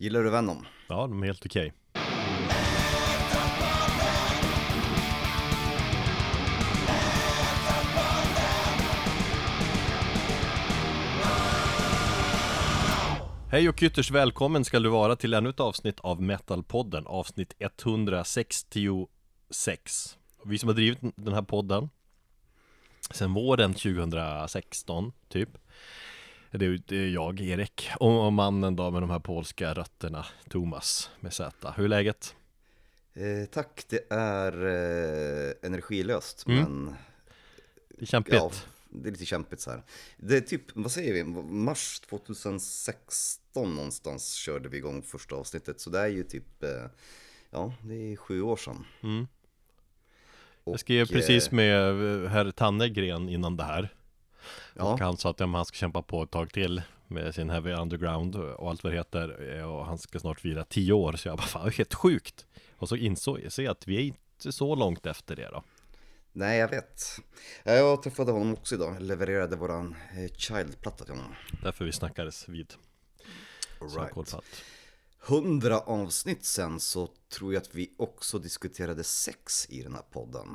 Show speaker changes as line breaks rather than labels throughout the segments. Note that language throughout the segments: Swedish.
Gillar du Venom?
Ja, de är helt okej. Hej och ytterst välkommen ska du vara till ännu ett avsnitt av Metalpodden, avsnitt 166. Vi som har drivit den här podden sedan våren 2016, typ. Det är, det är jag, Erik, och, och mannen då med de här polska rötterna, Thomas med Z. Hur är läget?
Eh, tack, det är eh, energilöst
Mm.
men
Det är kämpigt.
ja, det är lite kämpigt så här. Det är typ, vad säger vi, mars 2016 någonstans körde vi igång första avsnittet. Så det är ju typ, eh, ja det är sju år sedan.
Mm.
Och,
Jag skrev precis
eh,
med eh, herr Tannegren innan det här.
Ja,
Och han sa att ja, han ska kämpa på ett tag till med sin Heavy Underground och allt vad det heter. Eh, Och han ska snart fira tio år. Så jag bara, fan det är helt sjukt. Och så insåg jag att vi är inte så långt efter det då.
nej jag vet. Ja, Jag träffade honom också idag, levererade våran eh, Child-platta till honom.
Därför vi snackades vid. Så
Right. 100 avsnitt sen så tror jag att vi också diskuterade sex i den här podden.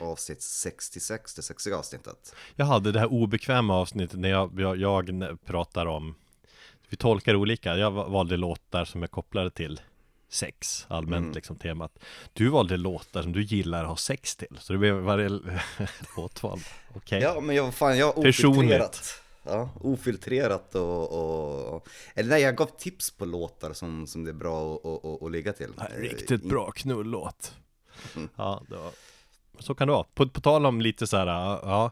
Avsnitt 66, det sexiga avsnittet.
Jag hade det här obekväma avsnittet när jag, jag, jag pratar om Vi tolkar olika, jag va- valde låtar som jag kopplade till sex, allmänt
Mm.
liksom temat Du valde låtar som du gillar att ha sex till, så det blev varje låtval Okej,
Ja, men jag, fan, jag har
Personligt.
ofiltrerat. Ja, ofiltrerat och, och... Eller nej, jag gav tips på låtar som, som det är bra att, ligga till.
Ja,
Eh,
Riktigt bra knullåt
Mm.
Ja, det var Så kan det vara, på, på tal om lite så här, ja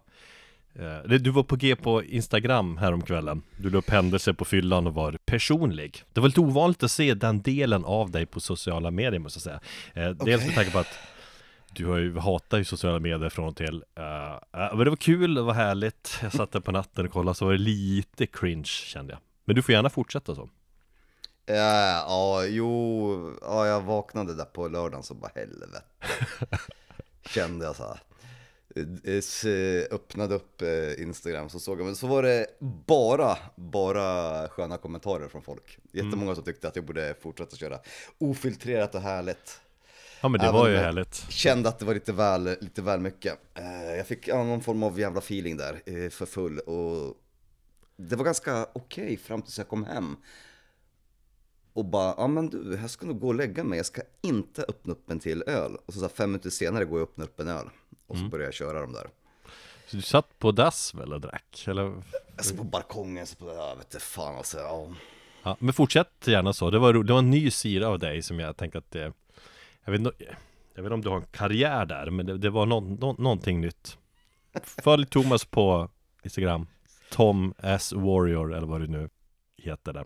eh, Du var på G på Instagram häromkvällen. Du la upp händelser på fyllan och var personlig. Det var lite ovanligt att se den delen av dig på sociala medier måste jag säga. Eh, Dels med tanke på att Du har ju, hatar ju sociala medier från och till. Eh, Men det var kul, det var härligt. Jag satt där på natten och kollade så var det lite cringe kände jag. Men du får gärna fortsätta så.
Ja, ja, jo, ja, jag vaknade där på lördagen så bara helvete. Kände jag så här. Eh, eh, Öppnade upp eh, Instagram så såg jag, men så var det bara, bara sköna kommentarer från folk. Jättemånga som tyckte att jag borde fortsätta köra ofiltrerat och härligt.
Ja men det
Ja,
var ju härligt
Kände att det var lite väl, lite väl mycket. Jag fick någon form av jävla feeling där, för full. Och det var ganska okej fram tills jag kom hem. Och bara, ja men du, jag ska nog gå och lägga mig. Jag ska inte öppna upp en till öl. Och så, så här, fem minuter senare går jag och öppnar upp en öl. Och så börjar jag köra dem där.
Så du satt på dass väl och drack? Eller?
Alltså på balkongen, så på, jag vet inte fan alltså. Ja.
Ja, men fortsätt gärna så. Det var, det var en ny sida av dig som jag tänkte att det, jag, vet, no- jag vet inte om du har en karriär där, men det, det var nå- nå- någonting nytt. Följ Thomas på Instagram. Tom S Warrior eller vad det nu heter där.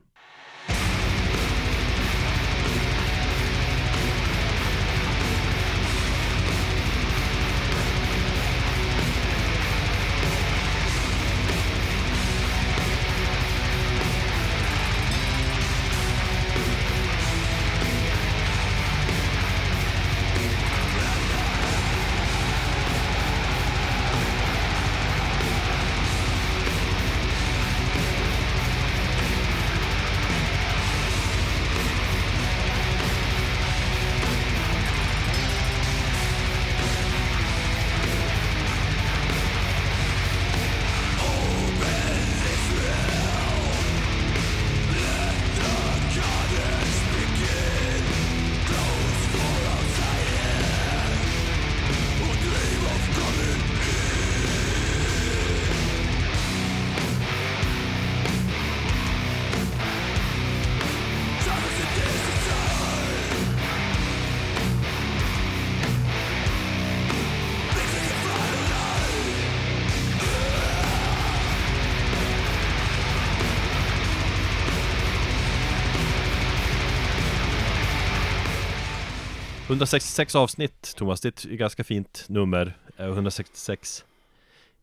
166 avsnitt Thomas, det är ett ganska fint nummer. Eh, 166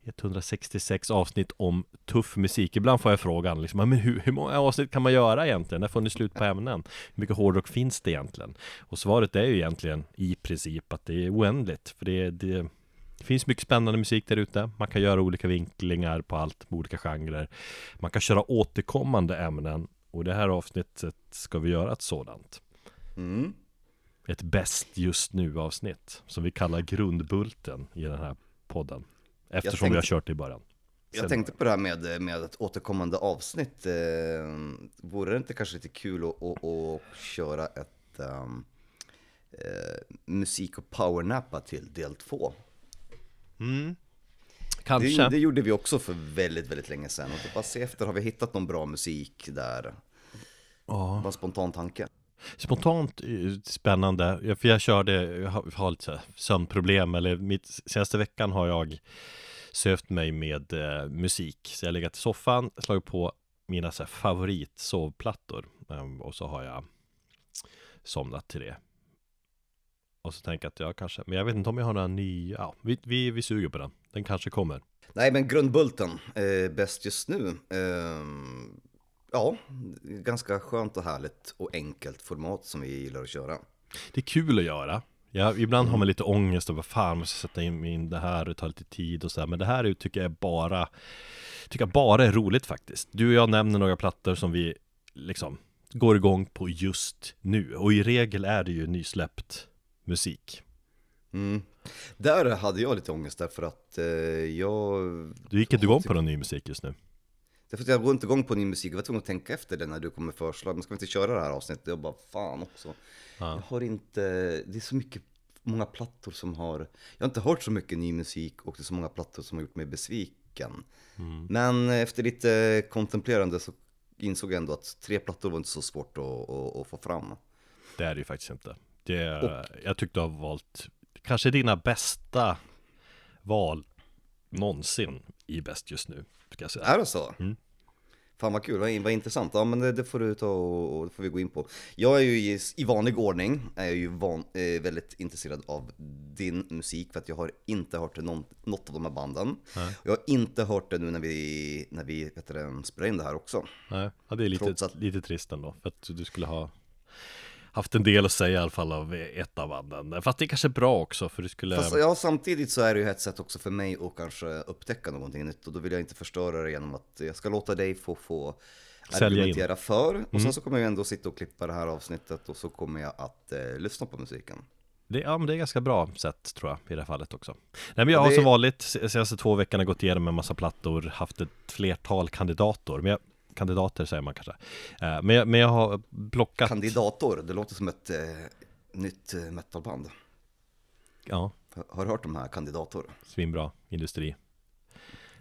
166 avsnitt om tuff musik. Ibland får jag frågan liksom, men hur, hur många avsnitt kan man göra egentligen? När får ni slut på ämnen? Hur mycket hårdrock finns det egentligen? Och svaret är ju egentligen i princip att det är oändligt. För det, det, det finns mycket spännande musik där ute. Man kan göra olika vinklingar på allt, på olika genrer. Man kan köra återkommande ämnen Och det här avsnittet ska vi göra ett sådant
Mm.
Ett bäst just nu avsnitt Som vi kallar grundbulten i den här podden Eftersom
tänkte-
vi har kört det i början
Jag
Sen-
tänkte på det här med, med ett återkommande avsnitt. Eh, vore det inte kanske lite kul att, att, att köra ett ehm, eh, musik och powernappa till del två?
Kanske
Det, det gjorde vi också för väldigt, väldigt länge sedan. Och bara se efter, har vi hittat någon bra musik där?
Ja.
Bara en spontan tanke.
Spontant eh, spännande, för jag körde, jag har, lite sömnproblem eller mitt, senaste veckan har jag sövt mig med eh, musik. Så jag har legat i soffan, slagit på mina så här, favoritsovplattor Ehm, och så har jag somnat till det. Och så tänker jag att jag kanske, men jag vet inte om jag har några nya, ja, vi, vi, vi suger på den. Den kanske kommer.
Nej, men grundbulten, eh, bäst just nu. Eh, ja, ganska skönt och härligt och enkelt format som vi gillar att köra.
Det är kul att göra. Ja, ibland
Mm.
har man lite ångest och vad fan, måste sätta in in det här och det tar lite tid och så här. Men det här är- tycker jag bara, tycker jag bara är roligt faktiskt. Du och jag nämner några plattor som vi liksom går igång på just nu. Och i regel är det ju nysläppt musik.
Mm. Där hade jag lite ångest därför att eh, jag...
Du gick inte igång på någon ny musik just nu.
Därför att jag går inte igång på ny musik, jag var tvungen att tänka efter det när du kommer förslag. Men ska vi inte köra det här avsnittet? Jag bara, fan också.
Ja.
Jag har inte, det är så mycket, många plattor som har, jag har inte hört så mycket ny musik och det är så många plattor som har gjort mig besviken.
Mm.
Men efter lite kontemplerande så insåg jag ändå att tre plattor var inte så svårt att, att, att få fram.
Det är det ju faktiskt inte. Det, jag tyckte du har valt kanske dina bästa val någonsin i Bäst just nu. Ska jag säga.
Är det så?
Mm.
Fan vad kul, vad, intressant. Ja men det, det får du ta och, och det får vi gå in på. Jag är ju i, i vanlig ordning, är jag ju van, eh, väldigt intresserad av din musik för att jag har inte hört någon, något av de här banden.
Nej.
Jag har inte hört det nu när vi, när vi vet du, det, spelar in det här också.
Nej, ja, det är lite,
att-
lite trist ändå. För att du skulle ha haft en del att säga i alla fall av ett av banden. Fast det är kanske bra också för du skulle...
Fast ja, samtidigt så är det ju ett sätt också för mig att kanske upptäcka någonting nytt och då vill jag inte förstöra det genom att jag ska låta dig få, få.
Mm.
argumentera för och sen så kommer jag ändå sitta och klippa det här avsnittet och så kommer jag att eh, lyssna på musiken.
Det, ja, men det är ganska bra sätt tror jag i det här fallet också. Nej men jag har
Det-
som vanligt se- senaste två veckorna gått igenom en massa plattor, haft ett flertal kandidater. Men jag, kandidater säger man kanske. Eh, men, jag, men jag har plockat...
Kandidator, det låter som ett eh, nytt eh, metalband.
Ja,
Har du hört de här Kandidator?
svinbra industri.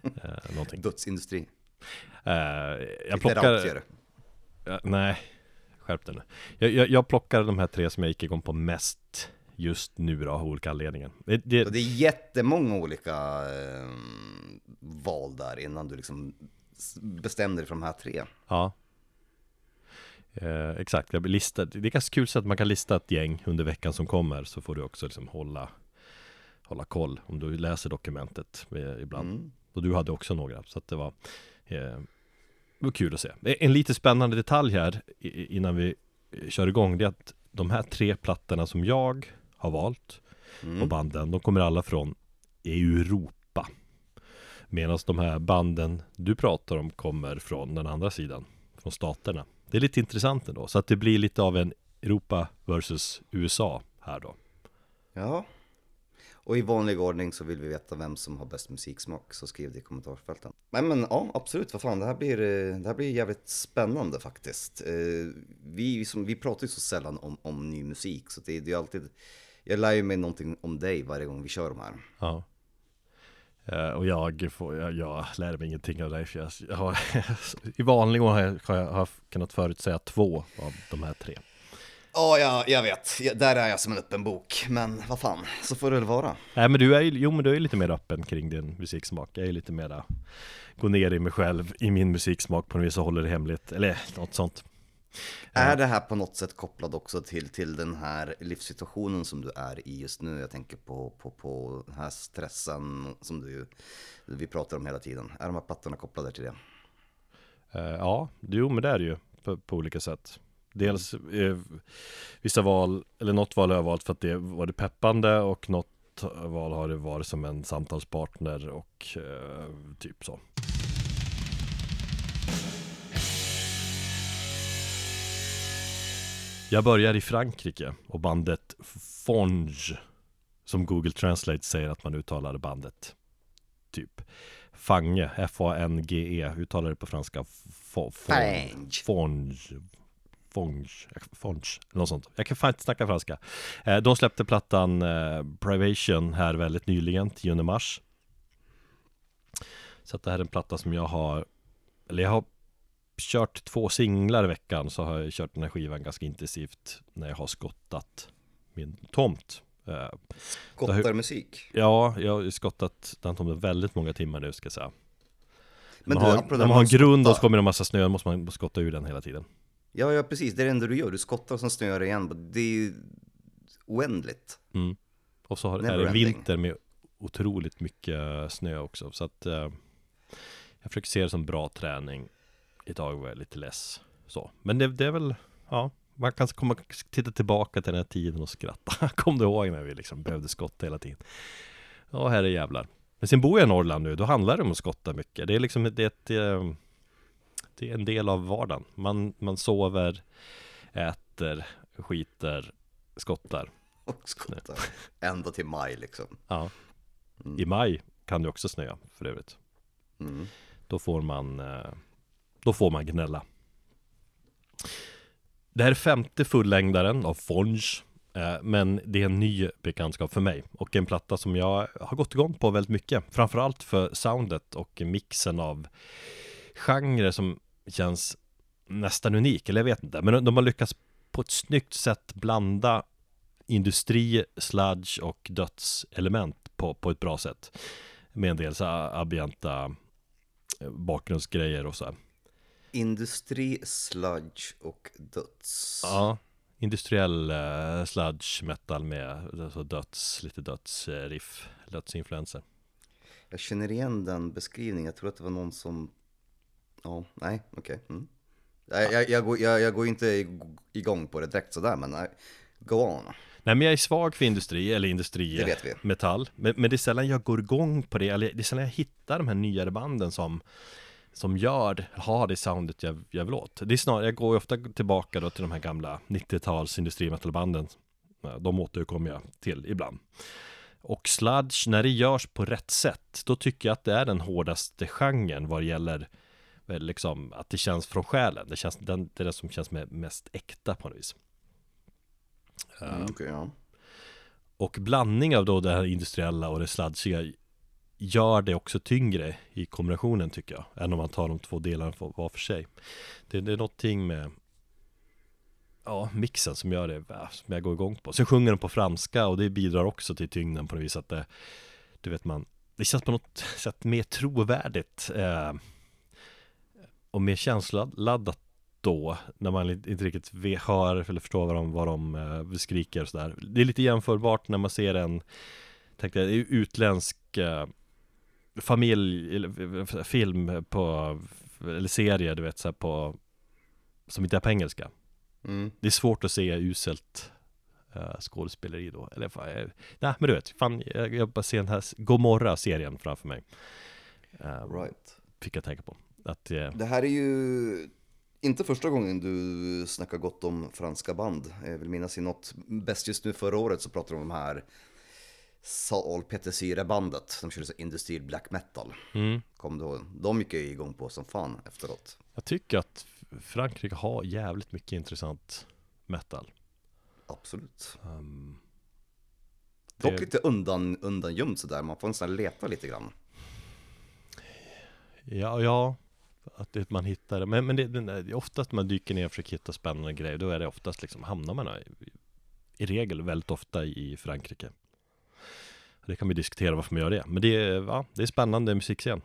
Eh, någonting.
Dödsindustri.
Eh, jag plockar... Ja, nej, skärp dig nu. Jag, jag, jag plockar de här tre som jag gick igång på mest just nu då, av olika anledningar. Det, det,
det är jättemånga olika eh, val där innan du liksom bestämde dig för de här tre.
Ja. Eh, exakt, jag listar, det är ganska kul så att man kan lista ett gäng under veckan som kommer så får du också liksom hålla, hålla koll om du läser dokumentet eh, ibland.
Mm.
Och du hade också några, så att det var, eh, det var kul att se. Eh, En lite spännande detalj här innan vi eh, kör igång, det är att de här tre plattorna som jag har valt
Mm.
och banden, de kommer alla från Europa. Medan de här banden du pratar om kommer från den andra sidan, från staterna. Det är lite intressant ändå, så att det blir lite av en Europa versus USA här då.
Ja. Och i vanlig ordning så vill vi veta vem som har bäst musiksmak, så skriv det i kommentarsfälten. Nej men ja, absolut, vad fan, det här blir, det här blir jävligt spännande faktiskt. Eh, Vi, som, vi pratar ju så sällan om, om ny musik, så det, det är alltid, jag lär ju mig någonting om dig varje gång vi kör de här.
Ja. Eh, och jag, får, jag, jag lär mig ingenting av dig för jag, jag har, I vanlig ordning har jag, har kunnat förutsäga två av de här tre.
Ja, jag, jag vet, där är jag som en öppen bok, men vad fan, så får det väl vara.
Nej men du är ju, jo men du är lite mer öppen kring din musiksmak. Jag är lite mera, gå ner i mig själv, i min musiksmak på något vis och håller det hemligt, eller något sånt.
Är det här på något sätt kopplat också till, till den här livssituationen som du är i just nu? Jag tänker på, på, på den här stressen som du, vi pratar om hela tiden. Är de här plattorna kopplade till det?
Eh, ja, jo men det är det ju på, på olika sätt. Dels eh, vissa val, eller något val har jag valt för att det var det peppande och något val har det varit som en samtalspartner och eh, typ så. Jag börjar i Frankrike och bandet Fonge Som Google Translate säger att man uttalar bandet Typ. Fange, F-A-N-G-E Uttalar det på franska? Fo-
Fange.
Fonge. Fonge, Fonge, något sånt. Jag kan fan inte snacka franska. Eh, De släppte plattan eh, Privation här väldigt nyligen, 10 mars. Så att det här är en platta som jag har Eller jag har kört två singlar i veckan Så har jag kört den här skivan ganska intensivt När jag har skottat min tomt Eh,
Gottar musik.
Ja, jag har skottat den tomten väldigt många timmar nu ska jag säga
Men
man
du,
har, när man har en
skottar-
grund och så kommer det en massa snö, då måste man skotta ur den hela tiden
Ja, ja, precis. Det är det enda du gör. Du skottar och sen snöar igen. Det är ju oändligt.
mm. Och så har, är det vinter med otroligt mycket snö också Så att eh, Jag försöker se det som bra träning Idag var jag lite less Så, men det, det är väl Ja, man kan komma, titta tillbaka till den här tiden och skratta Kom du ihåg när vi liksom behövde skotta hela tiden? Ja, här är jävlar Men sen bor jag i Norrland nu, då handlar det om att skotta mycket Det är liksom, det är ett Det är en del av vardagen Man, man sover Äter, skiter, skottar
Och skottar. Ända till maj liksom.
Ja
Mm.
I maj kan det också snöa för övrigt
Mm.
Då får man eh, då får man gnälla Det här är femte fullängdaren av Fonge eh, Men det är en ny bekantskap för mig Och en platta som jag har gått igång på väldigt mycket Framförallt för soundet och mixen av Genrer som känns nästan unik, eller jag vet inte Men de har lyckats på ett snyggt sätt blanda Industri, sludge och dödselement på, på ett bra sätt Med en del så ambienta eh, bakgrundsgrejer och så här.
Industri, sludge och döds.
Ja, industriell eh, sludge metal med alltså döds, lite dödsriff, dödsinfluenser.
Jag känner igen den beskrivningen. Jag tror att det var någon som... Ja, nej, okej. Mm. Jag, jag, jag, går, jag, jag går inte ig- igång på det direkt sådär, men nej. Go on.
Nej men jag är svag för industri, eller industri
Det vet vi.
metall men, men det är sällan jag går igång på det, eller det är sällan jag hittar de här nyare banden som Som gör, har det soundet jag, jag vill åt. Det är snarare, jag går ju ofta tillbaka då till de här gamla 90-tals industrimetalbanden De återkommer jag till ibland. Och sludge, när det görs på rätt sätt Då tycker jag att det är den hårdaste genren vad det gäller väl liksom att det känns från själen. Det, känns, den, det är det som känns mest äkta på något vis.
Mm, okej, ja.
Och blandning av då det här industriella och det sladsiga Gör det också tyngre i kombinationen tycker jag Än om man tar de två delarna för, var för sig. Det, det är någonting med Ja, mixen som gör det, äh, som jag går igång på. Sen sjunger de på franska och det bidrar också till tyngden på något vis att det Du vet man Det känns på något sätt mer trovärdigt eh, Och mer känsloladdat då När man inte riktigt hör eller förstår vad de, vad de eh, skriker och sådär. Det är lite jämförbart när man ser en Tänkte jag, utländsk eh, familj, film på Eller serie du vet så på Som inte är på engelska
Mm.
Det är svårt att se uselt uh, skådespeleri då Eller fan, jag, nej men du vet, fan jag, jag bara ser den här Gomorra-serien framför mig uh,
Right.
Fick jag tänka på Att eh,
Det här är ju inte första gången du snackar gott om franska band. Jag vill minnas i något bäst just nu förra året så pratade de om de här Salpetersyre-bandet. De körde så industriell black metal.
mm,
Kom då. De gick jag igång på som fan efteråt.
Jag tycker att Frankrike har jävligt mycket intressant metal
Absolut.
um,
Dock
det-
lite undan, undangömd sådär. Man får nästan leta lite grann.
Ja, ja Att det, man hittar det Men, men det, det är oftast man dyker ner och försöker hitta spännande grejer Då är det oftast liksom, hamnar man i, i regel väldigt ofta i Frankrike Det kan vi diskutera varför man gör det Men det är, ja, det är spännande musikscen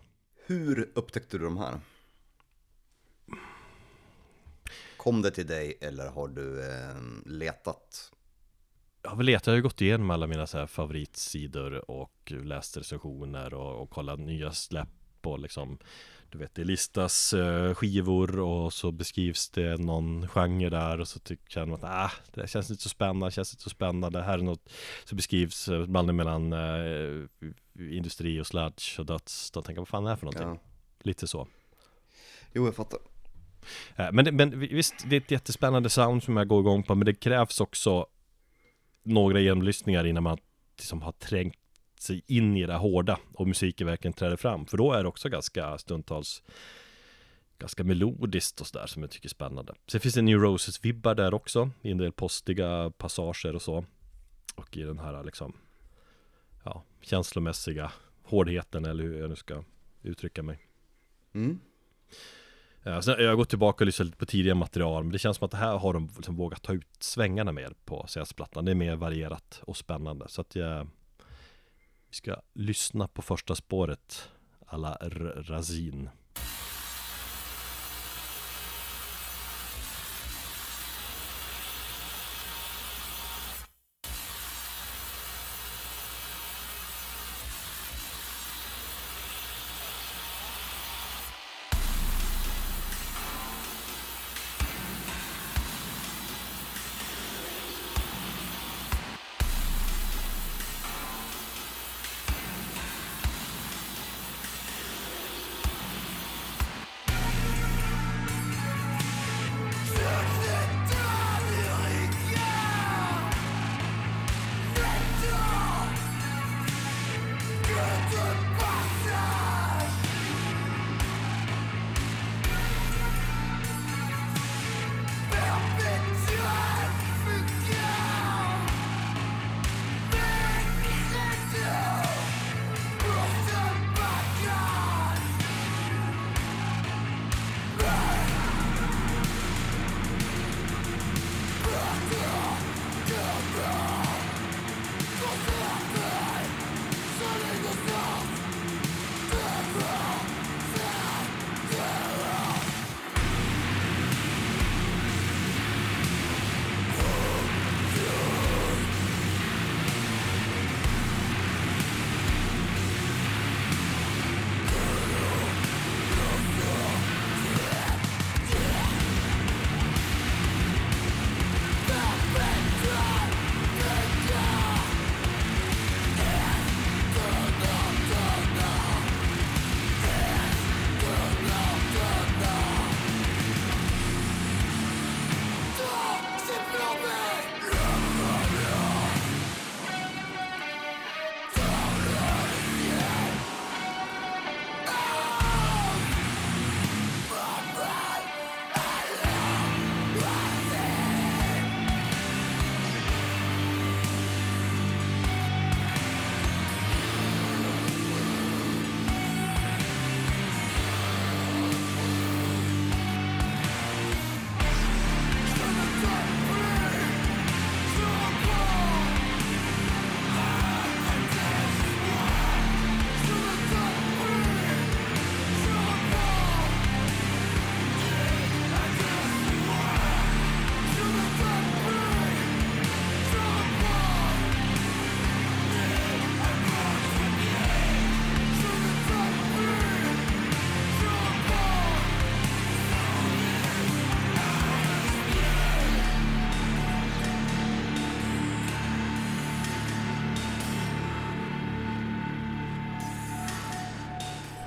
Hur upptäckte du de här? Kom det till dig eller har du eh, letat?
Jag har väl letat, jag har gått igenom alla mina så här favoritsidor och läst recensioner och, och kollat nya släpp och liksom Du vet, det listas eh, skivor och så beskrivs det någon genre där och så tycker känner man att ah, det känns inte så spännande, känns inte så spännande, här är något Så beskrivs eh, blandning mellan eh, industri och sludge och döds Då tänker jag, vad fan är det här för någonting?
Ja.
Lite så
Jo, jag fattar.
Eh, Men, men visst, det är ett jättespännande sound som jag går igång på Men det krävs också Några genomlyssningar innan man liksom har trängt sig in i det hårda Och musiken verkligen träder fram. För då är det också ganska stundtals Ganska melodiskt och sådär som jag tycker är spännande. Sen finns det New Roses-vibbar där också I en del postiga passager och så. Och i den här liksom Ja, känslomässiga hårdheten eller hur jag nu ska uttrycka mig.
Mm.
Ja, sen, jag har gått tillbaka och lyssnat lite på tidigare material Men det känns som att det här har de liksom vågat ta ut svängarna mer på CS-plattan Det är mer varierat och spännande. Så att jag vi ska lyssna på första spåret alla R- Razin.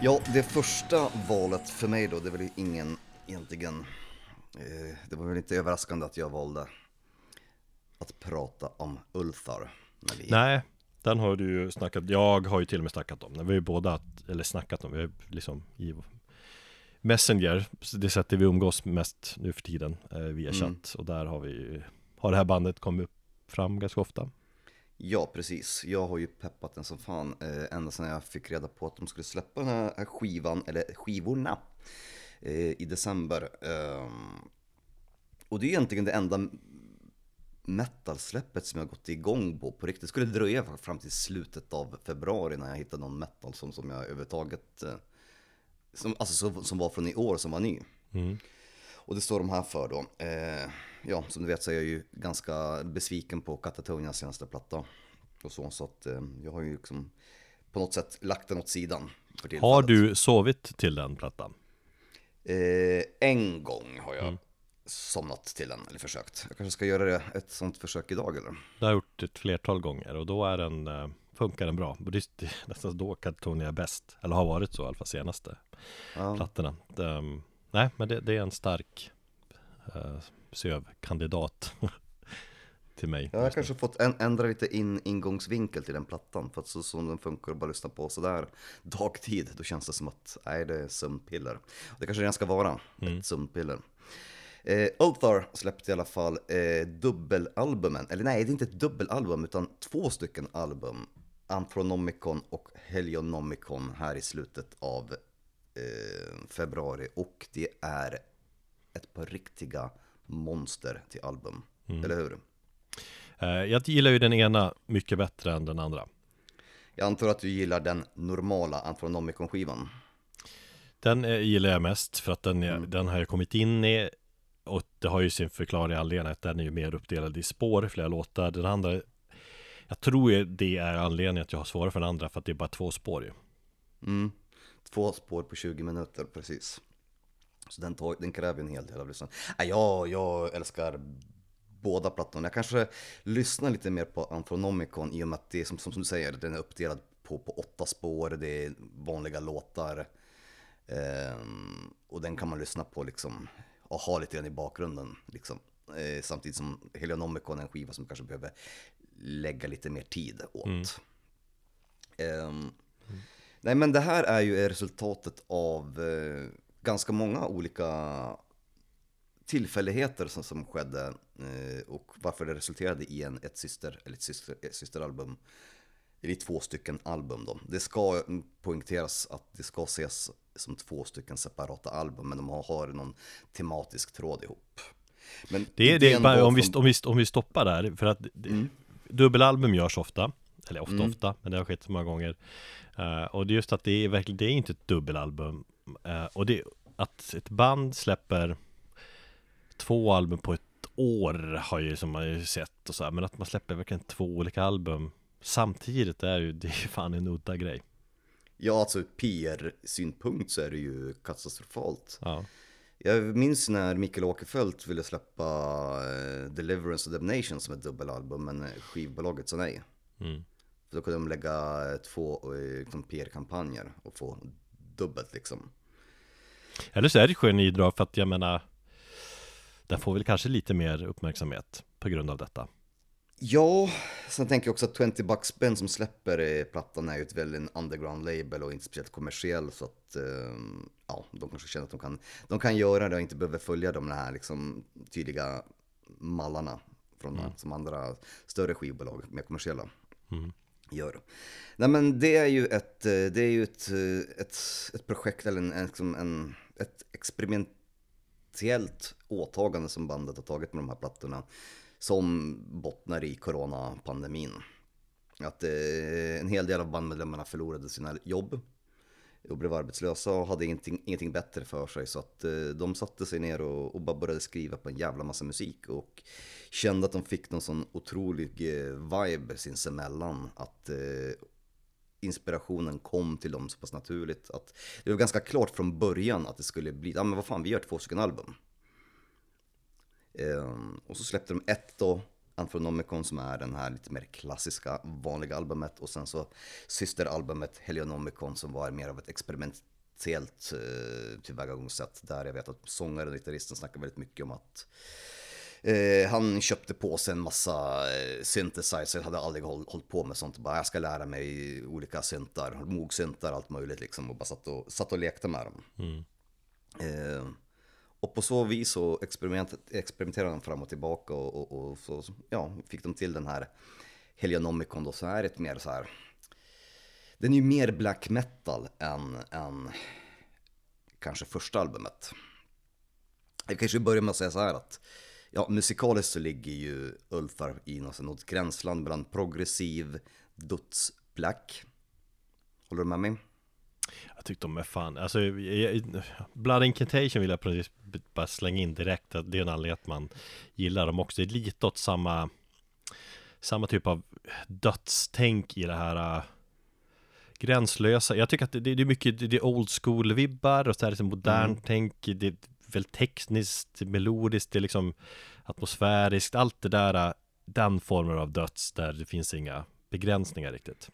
Ja, det första valet för mig då, det är väl ingen egentligen, eh, det var väl inte överraskande att jag valde att prata om Ulthar. När vi,
Nej, den har du ju snackat, jag har ju till och med snackat om den Vi har ju båda, eller snackat om, vi har liksom i Messenger, det sättet vi umgås mest nu för tiden eh, via
Mm.
chatt Och där har vi ju, har det här bandet kommit upp fram ganska ofta
Ja, precis. Jag har ju peppat den som fan eh, ända sedan jag fick reda på att de skulle släppa den här skivan, eller skivorna, eh, i december. Ehm, och det är egentligen det enda metal-släppet som jag gått igång på på riktigt. Det skulle dröja fram till slutet av februari när jag hittade någon metal som, som jag överhuvudtaget, eh, som, alltså som, som var från i år, som var ny.
mm.
Och det står de här för då. Eh, ja, som du vet så är jag ju ganska besviken på Katatonias senaste platta. Och så, så att eh, jag har ju liksom på något sätt lagt den åt sidan.
Har du sovit till den plattan?
Eh, en gång har jag somnat till den, eller försökt. Jag kanske ska göra det, ett sånt försök idag eller?
Det har jag gjort ett flertal gånger och då är den, eh, funkar den bra Och det är- nästan då Katatonia är bäst Eller har varit så i alla fall senaste
Ja.
plattorna det, nej men det, det är en stark uh, SÖV-kandidat till mig.
Jag har kanske fått en, ändra lite in, ingångsvinkel till den plattan. För att så som den funkar och bara lyssna på sådär dagtid, då känns det som att nej, det är sömnpiller. Det kanske redan ska vara mm. ett sömnpiller. Eh, Ulthar släppte i alla fall eh, dubbelalbumen, eller nej, det är inte ett dubbelalbum utan två stycken album. Anthronomicon och Helionomicon här i slutet av eh, februari. Och det är ett par riktiga monster till album, mm. eller hur?
Eh, jag gillar ju den ena mycket bättre än den andra.
Jag antar att du gillar den normala Anthronomicon-skivan?
Den eh, gillar jag mest för att den, mm. den har jag kommit in i och det har ju sin förklaring anledning att den är ju mer uppdelad i spår, flera låtar. Den andra, jag tror det är anledningen att jag har svårare för den andra för att det är bara två spår ju.
Mm. Två spår på 20 minuter, precis. Så den, tar, den kräver en hel del av lyssnandet. Ja, jag älskar båda plattorna. Jag kanske lyssnar lite mer på Anthronomicon i och med att det är som, som, som du säger, den är uppdelad på, på åtta spår, det är vanliga låtar. Um, och den kan man lyssna på liksom och ha lite grann i bakgrunden. Liksom. Eh, samtidigt som Helionomicon är en skiva som kanske behöver lägga lite mer tid åt. Mm. Eh, mm. Nej men det här är ju resultatet av eh, ganska många olika tillfälligheter som, som skedde eh, och varför det resulterade i en, ett, syster, eller ett, syster, ett systeralbum. Eller två stycken album då. Det ska poängteras att det ska ses som två stycken separata album, men de har någon tematisk tråd ihop.
Men det är det, bara, om, vi, om, vi, om vi stoppar där, för att mm. dubbelalbum görs ofta, eller ofta mm. ofta, men det har skett så många gånger. Uh, och det är just att det är verkligen, det är inte ett dubbelalbum. Uh, och det, att ett band släpper två album på ett år har ju som man ju sett och så här, men att man släpper verkligen två olika album samtidigt är ju, det är fan en udda grej.
Ja, alltså PR-synpunkt så är det ju katastrofalt. Ja. Jag minns när Mikael Åkerfeldt ville släppa uh, Deliverance of Damnation som ett dubbelalbum, men skivbolaget sa nej. Mm. För då kunde de lägga två uh, liksom PR-kampanjer och få dubbelt liksom.
Eller så är det genidrag för att jag menar, den får väl kanske lite mer uppmärksamhet på grund av detta.
Ja, sen tänker jag också att 20 Bucks Ben som släpper plattan är ju ett väldigt underground label och inte speciellt kommersiell så att ehm, ja, de kanske känner att de kan, de kan göra det och inte behöver följa de här liksom tydliga mallarna från mm. som andra större skivbolag, mer kommersiella, mm. gör. Nej men det är ju ett, det är ju ett, ett, ett projekt eller en, en, en, ett experimentellt åtagande som bandet har tagit med de här plattorna som bottnar i coronapandemin. Att eh, en hel del av bandmedlemmarna förlorade sina jobb och blev arbetslösa och hade ingenting, ingenting bättre för sig. Så att eh, de satte sig ner och, och bara började skriva på en jävla massa musik och kände att de fick någon sån otrolig eh, vibe sinsemellan. Att eh, inspirationen kom till dem så pass naturligt. Att det var ganska klart från början att det skulle bli, ja men vad fan vi gör två stycken album. Ehm, och så släppte de ett då, Anthronomicon som är den här lite mer klassiska vanliga albumet och sen så systeralbumet Helionomicon som var mer av ett experimentellt eh, tillvägagångssätt där jag vet att sångaren och gitarristen snackar väldigt mycket om att eh, han köpte på sig en massa eh, synthesizer, hade aldrig håll, hållit på med sånt. Bara jag ska lära mig olika syntar, mogsyntar, allt möjligt liksom. Och bara satt och, satt och lekte med dem. Mm. Eh, och på så vis så experimenterade de fram och tillbaka och, och, och, så ja, fick de till den här Helionomicon då, så är det mer så här. Den är ju mer black metal än, än kanske första albumet. Jag kanske börjar med att säga så här att ja, musikaliskt så ligger ju Ulfar i något gränsland mellan progressiv, duts, black. Håller du med mig?
Jag tyckte de är fan, alltså jag, Blood Incantation vill jag precis bara slänga in direkt att det är en anledning att man gillar dem också. Det är lite åt samma Samma typ av dödstänk i det här uh, Gränslösa, jag tycker att det, det är mycket Det är old school vibbar och så här liksom modernt mm. tänk Det väl tekniskt, melodiskt, det är liksom Atmosfäriskt, allt det där uh, Den formen av döds där det finns inga begränsningar riktigt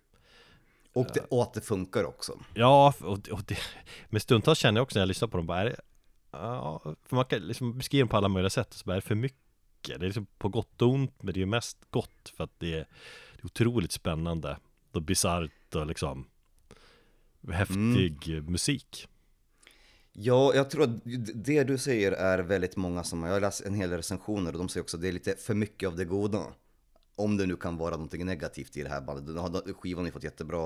och, det, och att det funkar också.
Ja, och, och det, men stundtals känner jag också när jag lyssnar på dem, bara, är det, Ja, för man kan liksom beskriva den på alla möjliga sätt, så bara är det för mycket. Det är liksom på gott och ont, men det är mest gott för att det är, det är otroligt spännande och bisarrt och liksom häftig
Mm.
musik.
Ja, jag tror att det du säger är väldigt många som, jag har läst en hel del recensioner och de säger också att det är lite för mycket av det goda. Om det nu kan vara någonting negativt i det här bandet. Skivan har ju fått jättebra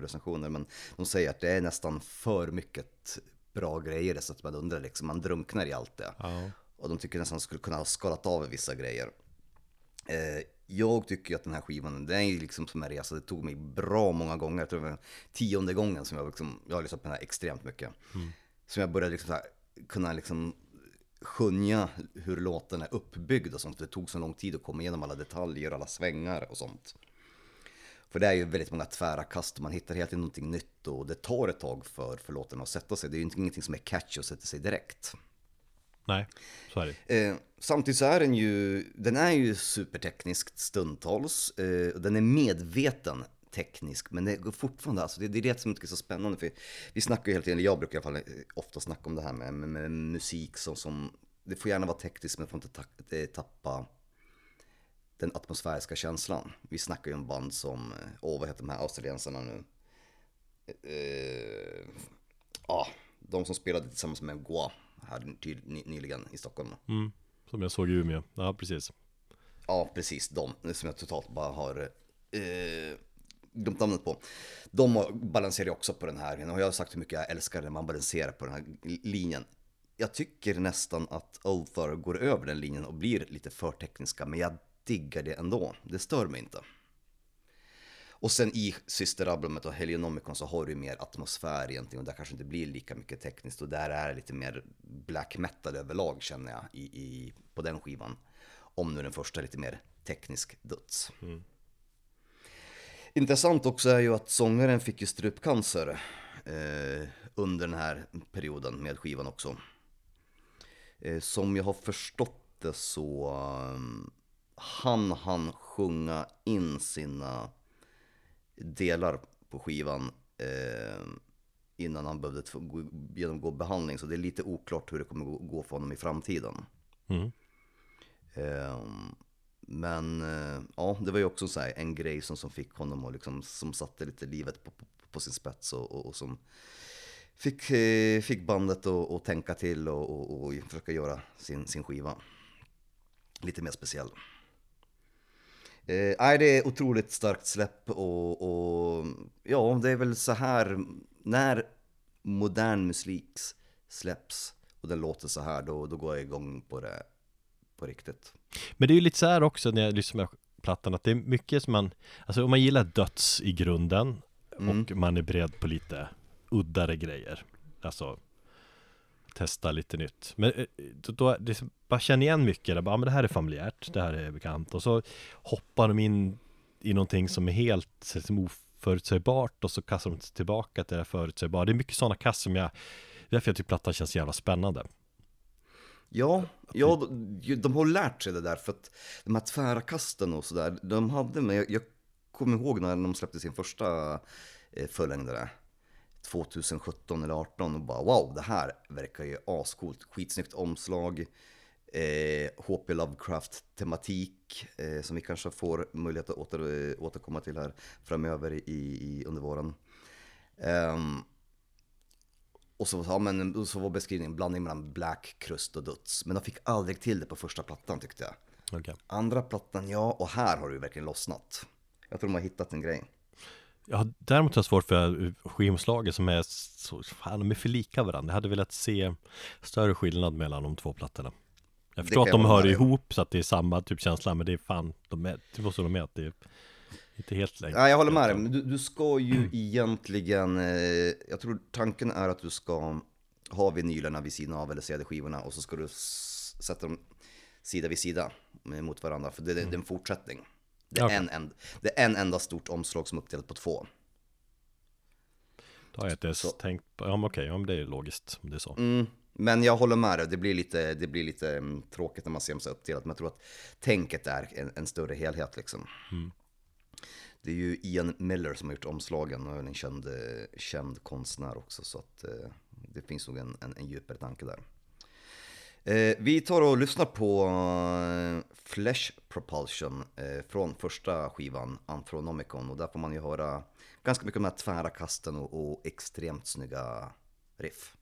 recensioner men de säger att det är nästan för mycket bra grejer så att man undrar liksom, man drunknar i allt det.
Ja.
Och de tycker nästan skulle kunna ha skalat av vissa grejer. Eh, jag tycker att den här skivan, den är liksom som en resa. Det tog mig bra många gånger. Jag tror det var tionde gången som jag liksom, jag har lyssnat på den här extremt mycket. Som jag började liksom här, kunna liksom skönja hur låten är uppbyggd och sånt. För det tog så lång tid att komma igenom alla detaljer, alla svängar och sånt. För det är ju väldigt många tvära kast och man hittar hela tiden någonting nytt och det tar ett tag för, för låten att sätta sig. Det är ju ingenting som är catchy och sätter sig direkt.
Nej, så är det.
Eh, samtidigt så är den ju, den är ju superteknisk stundtals. Eh, och den är medveten teknisk, men det går fortfarande, alltså det, det är det som jag tycker är så spännande. För vi snackar ju hela tiden, jag brukar i alla fall eh, ofta snacka om det här med, med, med musik som, som, det får gärna vara tekniskt men får inte ta, eh, tappa den atmosfäriska känslan. Vi snackar ju om band som, eh, åh vad heter de här australiensarna nu? Eh, ah, de som spelade tillsammans med Goa här ny, nyligen i Stockholm.
Mm. Som jag såg i Umeå. Ja, precis.
Ja, precis de som jag totalt bara har eh, glömt namnet på. De balanserar ju också på den här, och jag har sagt hur mycket jag älskar när man balanserar på den här linjen. Jag tycker nästan att Ulthar går över den linjen och blir lite för tekniska, men jag diggar det ändå. Det stör mig inte. Och sen i systeralbumet och Helionomicon så har du mer atmosfär egentligen och där kanske inte blir lika mycket tekniskt och där är det lite mer black metal överlag känner jag i, i, på den skivan. Om nu den första är lite mer teknisk döds. Intressant också är ju att sångaren fick ju strupcancer eh, under den här perioden med skivan också. Eh, som jag har förstått det så um, han han sjunga in sina delar på skivan eh, innan han behövde genomgå behandling. Så det är lite oklart hur det kommer gå- för honom i framtiden.
Mm.
Ehm, men eh, ja, det var ju också så här, en grej som, som fick honom och liksom, som satte lite livet på, på, på sin spets och, och, och som fick, eh, fick bandet att, tänka till och, och, och försöka göra sin, sin skiva lite mer speciell. Eh, det är otroligt starkt släpp och, och ja, det är väl så här när modern musik släpps och den låter så här, då, då går jag igång på det på riktigt.
Men det är ju lite så här också när jag lyssnar på plattan att det är mycket som man Alltså om man gillar döds i grunden och man är beredd på lite uddare grejer Alltså Testa lite nytt. Men eh, då, då det bara känner igen mycket där, bara, ja, men det här är familjärt, det här är bekant. Och så hoppar de in i någonting som är helt liksom, oförutsägbart och så kastar de tillbaka till det förutsägbara. Det är mycket sådana kast som jag Därför jag tycker plattan känns jävla spännande
Ja, ja de, de har lärt sig det där för att de här tvära kasten och sådär, de hade, men jag, jag kommer ihåg när de släppte sin första eh, fullängdare 2017 eller 18 och bara wow, det här verkar ju ascoolt, skitsnyggt omslag, eh, HP Lovecraft-tematik eh, som vi kanske får möjlighet att åter, eh, återkomma till här framöver i, i, under våren. Ehm, och så, ja, men, så var beskrivningen blandning mellan black, krust och döds. Men de fick aldrig till det på första plattan tyckte jag.
Okej.
Andra plattan, ja, och här har det ju verkligen lossnat. Jag tror de har hittat en grej.
Jag har däremot har svårt för skivomslaget som är så, fan de är för lika varandra. Jag hade velat se större skillnad mellan de två plattorna. Jag förstår att de hör ihop så att det är samma typ känsla, men det är fan, de är, det måste de med att det är inte helt längre.
Ja, jag håller med dig, du, du ska ju egentligen, eh, jag tror tanken är att du ska ha vinylerna vid sidan av eller CD-skivorna och så ska du sätta dem sida vid sida mot varandra, för det, det, det är en fortsättning. Det är,
Okej.
en, en, det är en enda stort omslag som är uppdelat på två.
Då har jag inte ens
Så.
tänkt på, ja men okej, ja men det är logiskt om det är så.
Mm, men jag håller med dig, det blir lite, det blir lite mm, tråkigt när man ser dem så uppdelat. Men jag tror att tänket är en, en större helhet liksom. Det är ju Ian Miller som har gjort omslagen och är en känd, känd konstnär också. Så att eh, det finns nog en, en, en djupare tanke där. Eh, vi tar och lyssnar på eh, Flesh Propulsion eh, från första skivan Anthronomicon och där får man ju höra ganska mycket om de här tvära kasten och, och extremt snygga riff.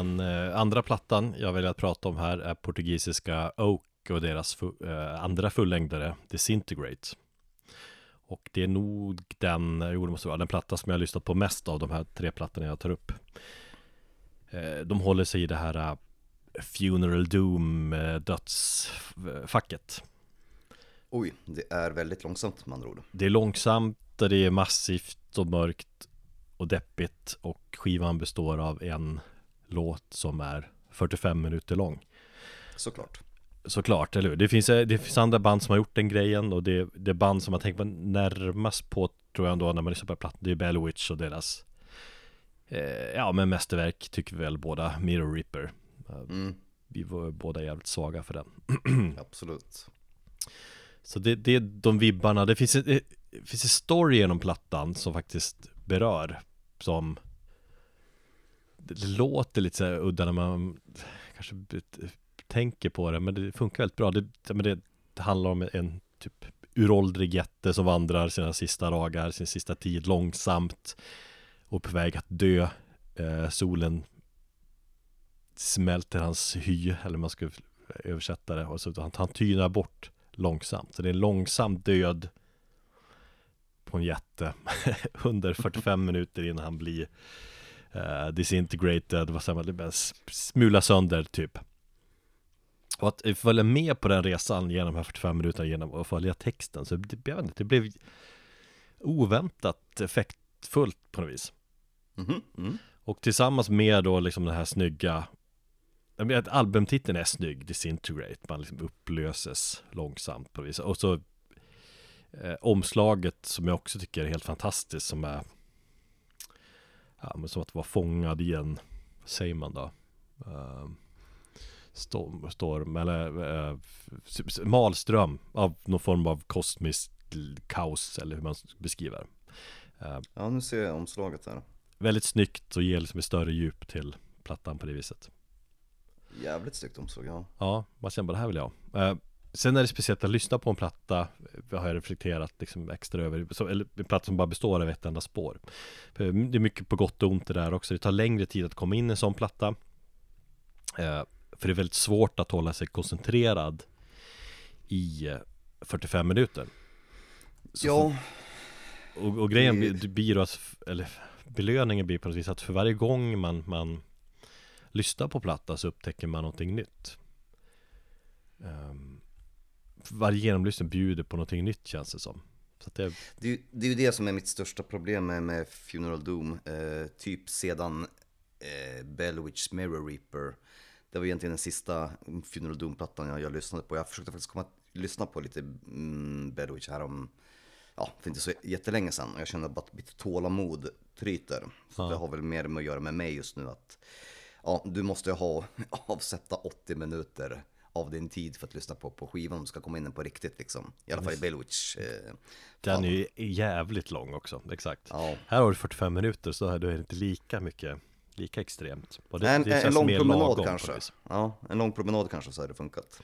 Den eh, andra plattan jag väljer att prata om här är portugisiska Oak och deras fu- eh, andra fullängdare Disintegrate. Och det är nog den, jo det måste vara den platta som jag har lyssnat på mest av de här tre plattorna jag tar upp. Eh, de håller sig i det här eh, Funeral Doom eh, dödsfacket.
Oj, det är väldigt långsamt med andra ord.
Det är långsamt det är massivt och mörkt och deppigt och skivan består av en låt som är 45 minuter lång.
Såklart.
Såklart, eller hur? Det finns, det finns andra band som har gjort den grejen och det, det band som man tänker på närmast på tror jag ändå när man lyssnar på plattan Det är Bellwitch och deras eh, Ja men mästerverk tycker vi väl båda Mirror Ripper Eh,
Mm,
Vi var båda jävligt svaga för den
absolut.
Så det, det är de vibbarna, det finns, ett, det finns en story genom plattan som faktiskt berör Som det låter lite så här udda när man kanske tänker på det Men det funkar väldigt bra. Det, men det, det handlar om en typ uråldrig jätte som vandrar sina sista dagar, sin sista tid långsamt Och på väg att dö. Eh, Solen smälter hans hy, eller man ska översätta det. Och så han, han tynar bort långsamt. Så det är en långsam död på en jätte under 45 minuter innan han blir uh, disintegrated, vad säger man, smula sönder typ. Och att följa med på den resan genom de här 45 minuterna genom att följa texten, så det, jag vet inte, det blev oväntat effektfullt på något vis.
Mhm, mm.
Och tillsammans med då liksom den här snygga vet, albumtiteln är snygg, Disintegrate, man liksom upplöses långsamt på vissa Och så eh, omslaget som jag också tycker är helt fantastiskt som är Ja men som att vara fångad i en, vad säger man då? Uh, storm, storm eller uh, malström av någon form av kosmiskt kaos eller hur man beskriver.
Uh, Ja nu ser jag omslaget här.
Väldigt snyggt och ger liksom ett större djup till plattan på det viset.
Jävligt snyggt omslag, ja.
Ja, man känner bara det här vill jag ha Sen är det speciellt att lyssna på en platta Har jag reflekterat liksom extra över så, Eller en platta som bara består av ett enda spår. Det är mycket på gott och ont det där också. Det tar längre tid att komma in i en sån platta. Eh, För det är väldigt svårt att hålla sig koncentrerad I 45 minuter.
Så Ja.
och, och, grejen blir, blir då att Eller belöningen blir på något vis att för varje gång man, man Lyssnar på platta så upptäcker man någonting nytt varje genomlyssning bjuder på någonting nytt känns det som. Så
det... Det, det är ju det som är mitt största problem med, med Funeral Doom. Eh, typ sedan eh, Bellwitch Mirror Reaper. Det var egentligen den sista Funeral Doom-plattan jag, jag lyssnade på. Jag försökte faktiskt komma lyssna på lite mm, Bellwitch här om, ja, för inte så jättelänge sedan. Och jag kände bara att mitt tålamod tryter. Så ja. det har väl mer med att göra med mig just nu att ja, du måste ha avsätta 80 minuter av din tid för att lyssna på, på skivan om du ska komma in på riktigt liksom. I alla fall i Bellwitch. Eh,
Den är ju jävligt lång också, exakt. Ja. Här har du 45 minuter så är det inte lika mycket, lika extremt.
Det, en, det en lång promenad kanske. Ja, en lång promenad kanske så hade det funkat.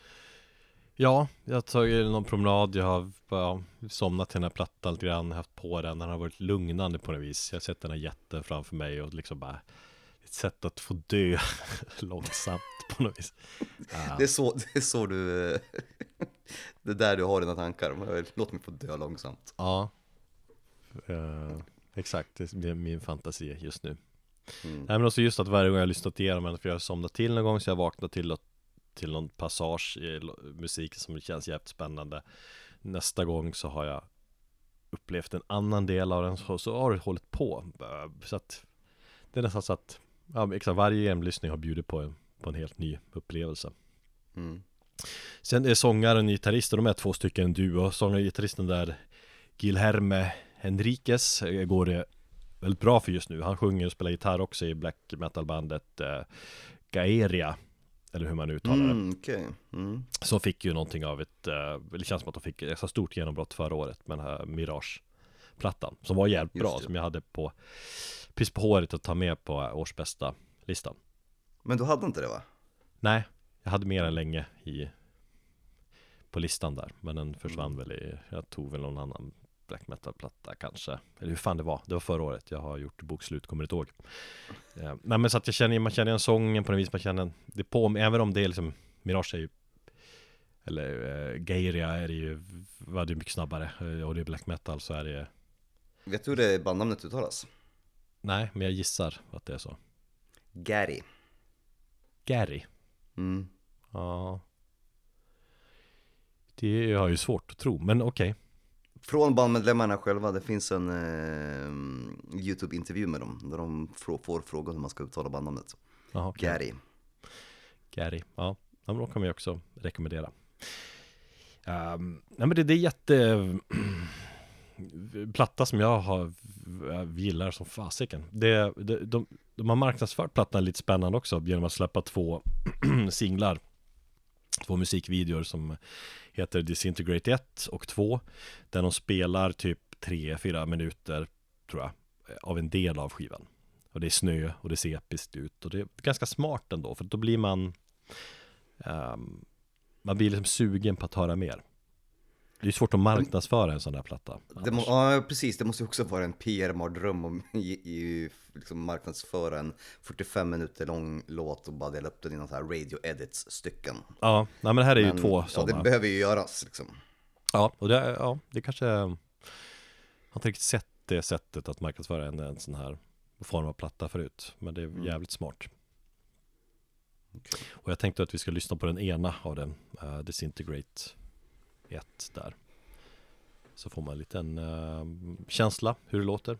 Ja, jag har tagit någon promenad, jag har ja, somnat till den här plattan lite grann, haft på den, den har varit lugnande på något vis. Jag har sett den här jätten framför mig och liksom bara ett sätt att få dö långsamt på något vis.
Det, är så, det är så du, det är där du har dina tankar. Låt mig få dö långsamt.
Ja, uh, exakt. Det är min fantasi just nu. Mm. Nej men också just att varje gång jag lyssnat igenom den, för jag har somnat till någon gång så jag vaknar till, till någon passage i musiken som känns jävligt spännande. Nästa gång så har jag upplevt en annan del av den, så, så har det hållit på. Så att det är nästan så att ja, exakt, varje genomlyssning har bjudit på en, på en helt ny upplevelse. Mm. Sen är sångaren och gitarristen, de är två stycken duo. Sångaren och gitarristen där, Gilherme Henriquez, eh, går det väldigt bra för just nu. Han sjunger och spelar gitarr också i black metal-bandet eh, Gaeria. Eller hur man uttalar det.
Mm, okay. mm.
Som fick ju någonting av ett, eh, det känns som att de fick ett så stort genombrott förra året med den här Mirage-plattan. Som var jävligt bra, som jag hade på precis på håret att ta med på årsbästa listan
Men du hade inte det va?
Nej, jag hade mer än länge i På listan där, men den försvann mm. väl i Jag tog väl någon annan black metal-platta kanske Eller hur fan det var, det var förra året Jag har gjort bokslut, kommer inte ihåg eh, Nej men så att jag känner, man känner igen sången på något vis Man känner det på även om det är liksom Mirage är ju Eller eh, Geiria är det ju Var det mycket snabbare eh, Och det är black metal så är det
Vet du hur det bandnamnet uttalas?
Nej, men jag gissar att det är så.
Gary.
Gary?
Mm.
Ja. Det har ju svårt att tro, men okej. Okay.
Från bandmedlemmarna själva, det finns en eh, YouTube-intervju med dem där de får frågan hur man ska uttala bandnamnet.
Aha, okay.
Gary.
Gary, ja. ja men då kan vi också rekommendera. Um, nej men det, det är jätte platta som jag har jag gillar som fasiken. Det, det, de, de har marknadsfört plattan lite spännande också genom att släppa två singlar. Två musikvideor som heter Disintegrate 1 och 2. Där de spelar typ 3-4 minuter, tror jag, av en del av skivan. Och det är snö och det ser episkt ut och det är ganska smart ändå för då blir man um, Man blir liksom sugen på att höra mer. Det är svårt att marknadsföra en sån där platta.
Må, ja, precis. Det måste ju också vara en PR-mardröm om liksom marknadsföra en 45 minuter lång låt och bara dela upp den i någon sån här radio edits stycken.
Ja, nej, men det här är men, ju två sådana.
Ja, det behöver ju göras liksom.
Ja, och det, ja, det kanske... Jag har inte riktigt sett det sättet att marknadsföra en, en sån här form av platta förut. Men det är mm. jävligt smart. Okay. Och jag tänkte att vi ska lyssna på den ena av den, uh, Disintegrate 1 där. Så får man en liten uh, känsla hur det låter.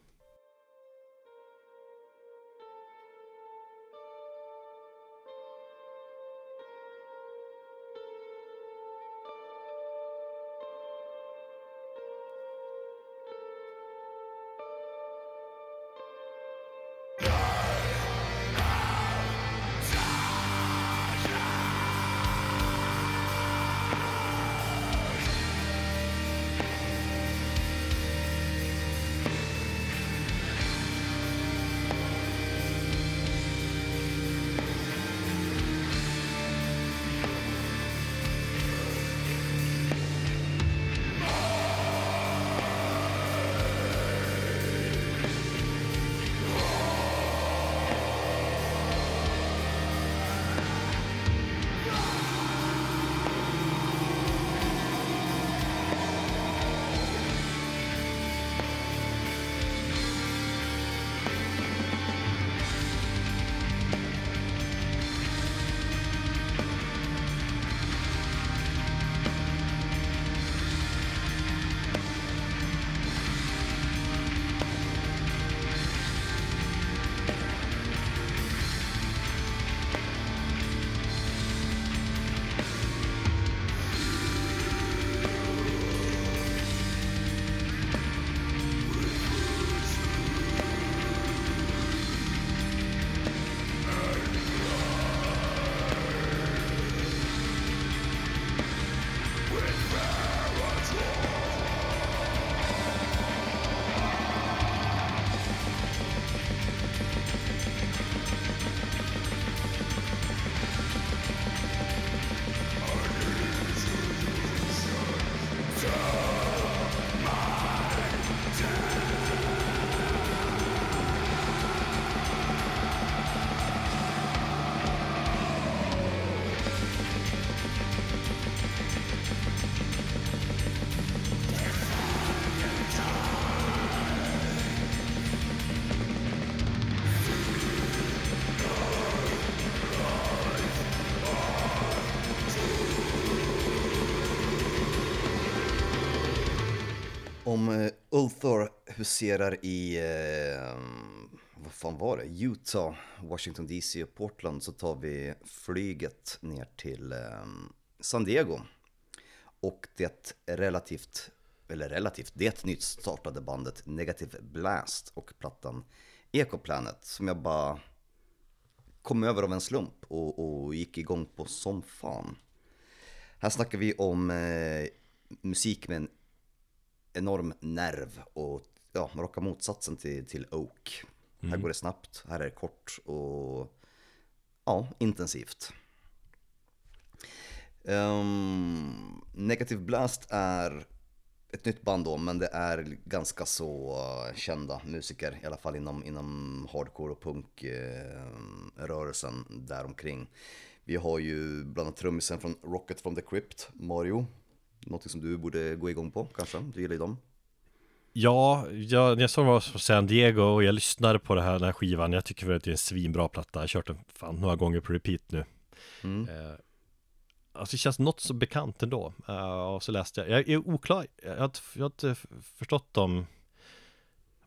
Om eh, Ulthor huserar i, eh, vad fan var det, Utah, Washington DC och Portland så tar vi flyget ner till eh, San Diego. Och det relativt, eller relativt, det nytt startade bandet Negative Blast och plattan Ecoplanet som jag bara kom över av en slump och, och gick igång på som fan. Här snackar vi om eh, musik med en enorm nerv och ja, raka motsatsen till, till Oak. Mm. Här går det snabbt, här är det kort och ja, intensivt. Um, Negative Blast är ett nytt band då, men det är ganska så kända musiker, i alla fall inom, inom hardcore och punkrörelsen eh, däromkring. Vi har ju bland annat trummisen från Rocket from the Crypt, Mario. Någonting som du borde gå igång på kanske, du gillar ju dem.
Ja, jag, jag såg var på San Diego och jag lyssnade på det här, den här skivan. Jag tycker att det är en svinbra platta. Jag har kört den fan några gånger på repeat nu. Mm. Eh, alltså det känns något så bekant ändå. Uh, och så läste jag, jag är oklar, jag har, jag har inte förstått om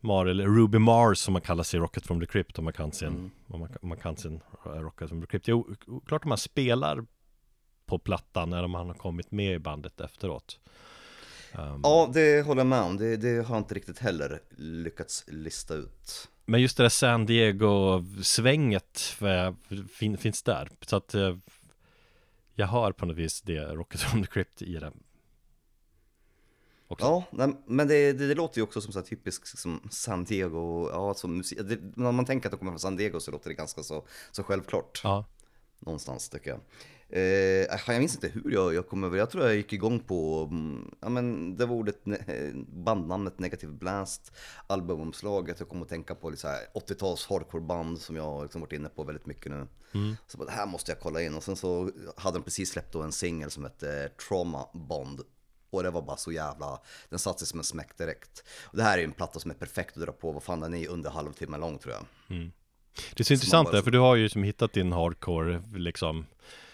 Mar, eller Ruby Mars som man kallar sig Rocket from the Crypt om man kan sin, mm. om man, om man kan sin Rocket from the Crypt. Det är oklart om man spelar på plattan eller om han har kommit med i bandet efteråt.
Um, ja, det håller jag med om. Det, det har jag inte riktigt heller lyckats lista ut.
Men just det där San Diego-svänget fin, finns där. Så att eh, jag hör på något vis det Rocket from the Crypt i det.
Också. Ja, men det, det, det, låter ju också som så typiskt som San Diego, ja, som musik, det, när man tänker att det kommer från San Diego så låter det ganska så, så självklart. Ja. Någonstans tycker jag. Eh, jag minns inte hur jag, jag kom över Jag tror jag gick igång på, mm, ja men det var ordet, bandnamnet Negative Blast, albumomslaget. Jag kom att tänka på 80-tals hardcore-band som jag liksom varit inne på väldigt mycket nu. Mm. Så bara, det här måste jag kolla in. Och sen så hade de precis släppt då en singel som hette Trauma Bond. Och det var bara så jävla, den satte sig som en smäck direkt. Och det här är ju en platta som är perfekt att dra på, vad fan den är under halvtimme lång tror jag. Mm.
Det är så, så intressant där, för du har ju som hittat din hardcore liksom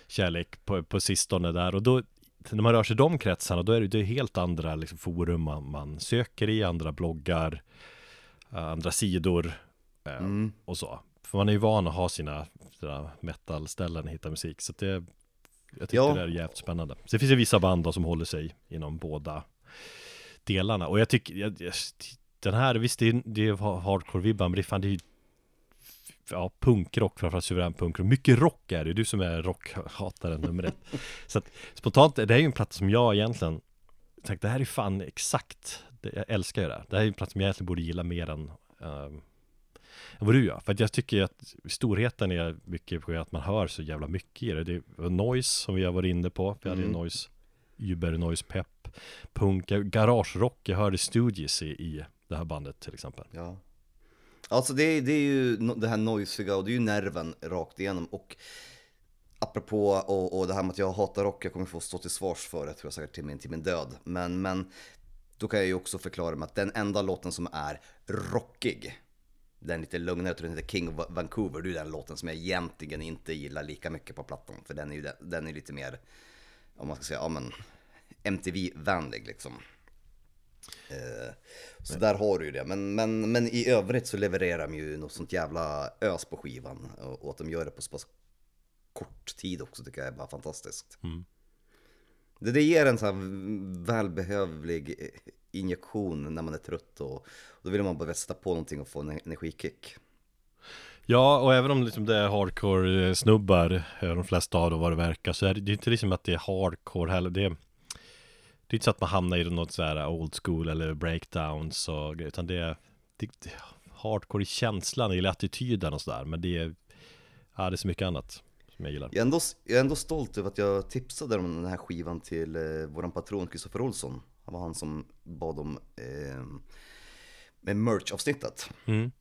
kärlek på, på sistone där och då när man rör sig i de kretsarna då är det, det är helt andra liksom, forum man, man, söker i, andra bloggar, uh, andra sidor uh, mm. och så. För man är ju van att ha sina, sina metal-ställen och hitta musik så det jag tycker ja. det är jävligt spännande. Sen finns det vissa band då som håller sig inom båda delarna och jag tycker jag, den här, visst det är, det är hardcore-vibbar men det är fan det är ja, punkrock, framförallt suverän punkrock. Mycket rock är det, du som är rockhataren nummer ett. Så att spontant, det är ju en platta som jag egentligen tänkte, det här är fan exakt, jag älskar ju det. Det här är en platta som jag egentligen borde gilla mer än uh, vad du gör. För att jag tycker att storheten är mycket på att man hör så jävla mycket i det. Det är noise som vi har varit inne på. Vi hade mm. noise, Uber noise pepp, punk, garage rock. Jag hörde Stooges i, i det här bandet till exempel.
Ja. Alltså det, det är ju det här noisiga och det är ju nerven rakt igenom och apropå och, och det här med att jag hatar rock, jag kommer få stå till svars för det tror jag säkert till min, till min död. Men, men då kan jag ju också förklara med att den enda låten som är rockig, den lite lugnare, jag tror den heter King of Vancouver, det är den låten som jag egentligen inte gillar lika mycket på plattan. För den är ju den är lite mer, om man ska säga, ja men MTV-vänlig liksom. Eh, så där har du ju det. Men, men, men i övrigt så levererar de ju något sånt jävla ös på skivan. Och, att de gör det på så pass kort tid också tycker jag är bara fantastiskt. Mm. Det, det ger en sån här välbehövlig injektion när man är trött och, då vill man bara sätta på någonting och få en energikick.
Ja, och även om liksom det är hardcore-snubbar, de flesta av dem vad det verkar, så är det, det är inte liksom att det är hardcore heller. Det är, det är inte så att man hamnar i något så här old school eller breakdowns och grejer, utan det är, det, det hardcore i känslan, eller attityden och sådär, men det är, ja, det är så mycket annat som jag gillar.
Jag är, ändå, jag är ändå stolt över att jag tipsade om den här skivan till eh, våran patron Kristoffer Olsson. Han var han som bad om eh, med merch-avsnittet. Mm.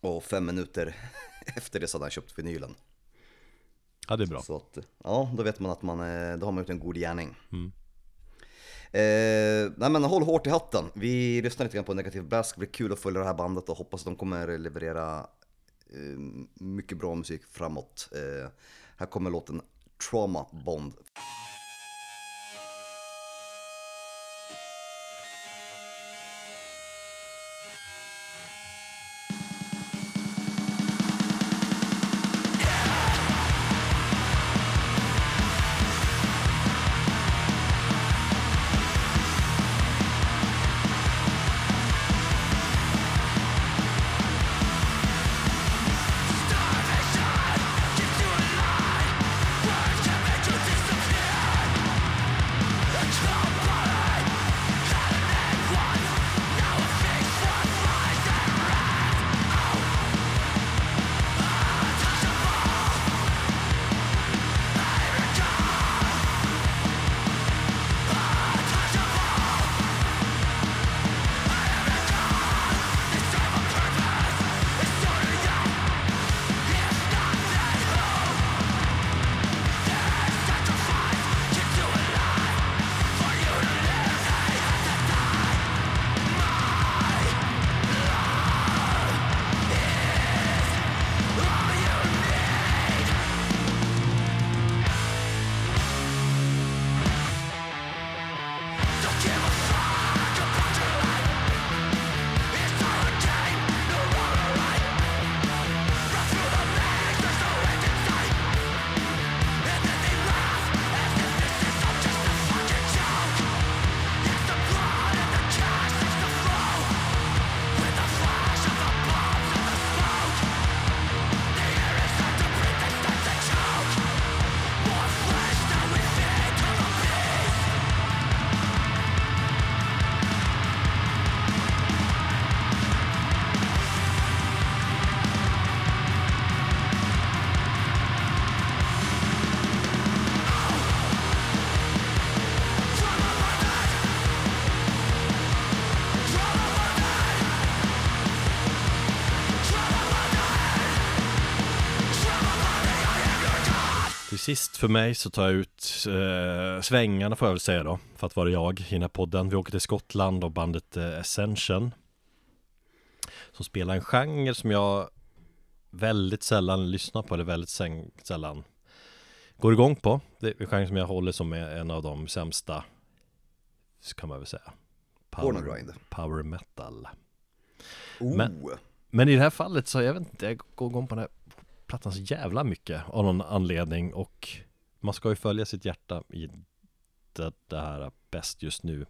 Och fem minuter efter det så hade han köpt vinylen.
Ja, det är bra.
Så att, ja, då vet man att man, då har man gjort en god gärning. Mm. Eh, nej men håll hårt i hatten. Vi lyssnar lite grann på Negativ Bask. Det blir kul att följa det här bandet och hoppas att de kommer leverera eh, mycket bra musik framåt. Eh, här kommer låten Trauma Bond.
Sist för mig så tar jag ut eh, svängarna får jag väl säga då För att vara jag i den här podden. Vi åker till Skottland och bandet eh, Ascension Som spelar en genre som jag väldigt sällan lyssnar på eller väldigt sällan går igång på. Det är en genre som jag håller som är en av de sämsta Kan man väl säga.
Power,
power metal.
Oh.
men, men i det här fallet så, jag vet inte, jag går igång på den här plattan så jävla mycket av någon anledning och man ska ju följa sitt hjärta i det, det här bäst just nu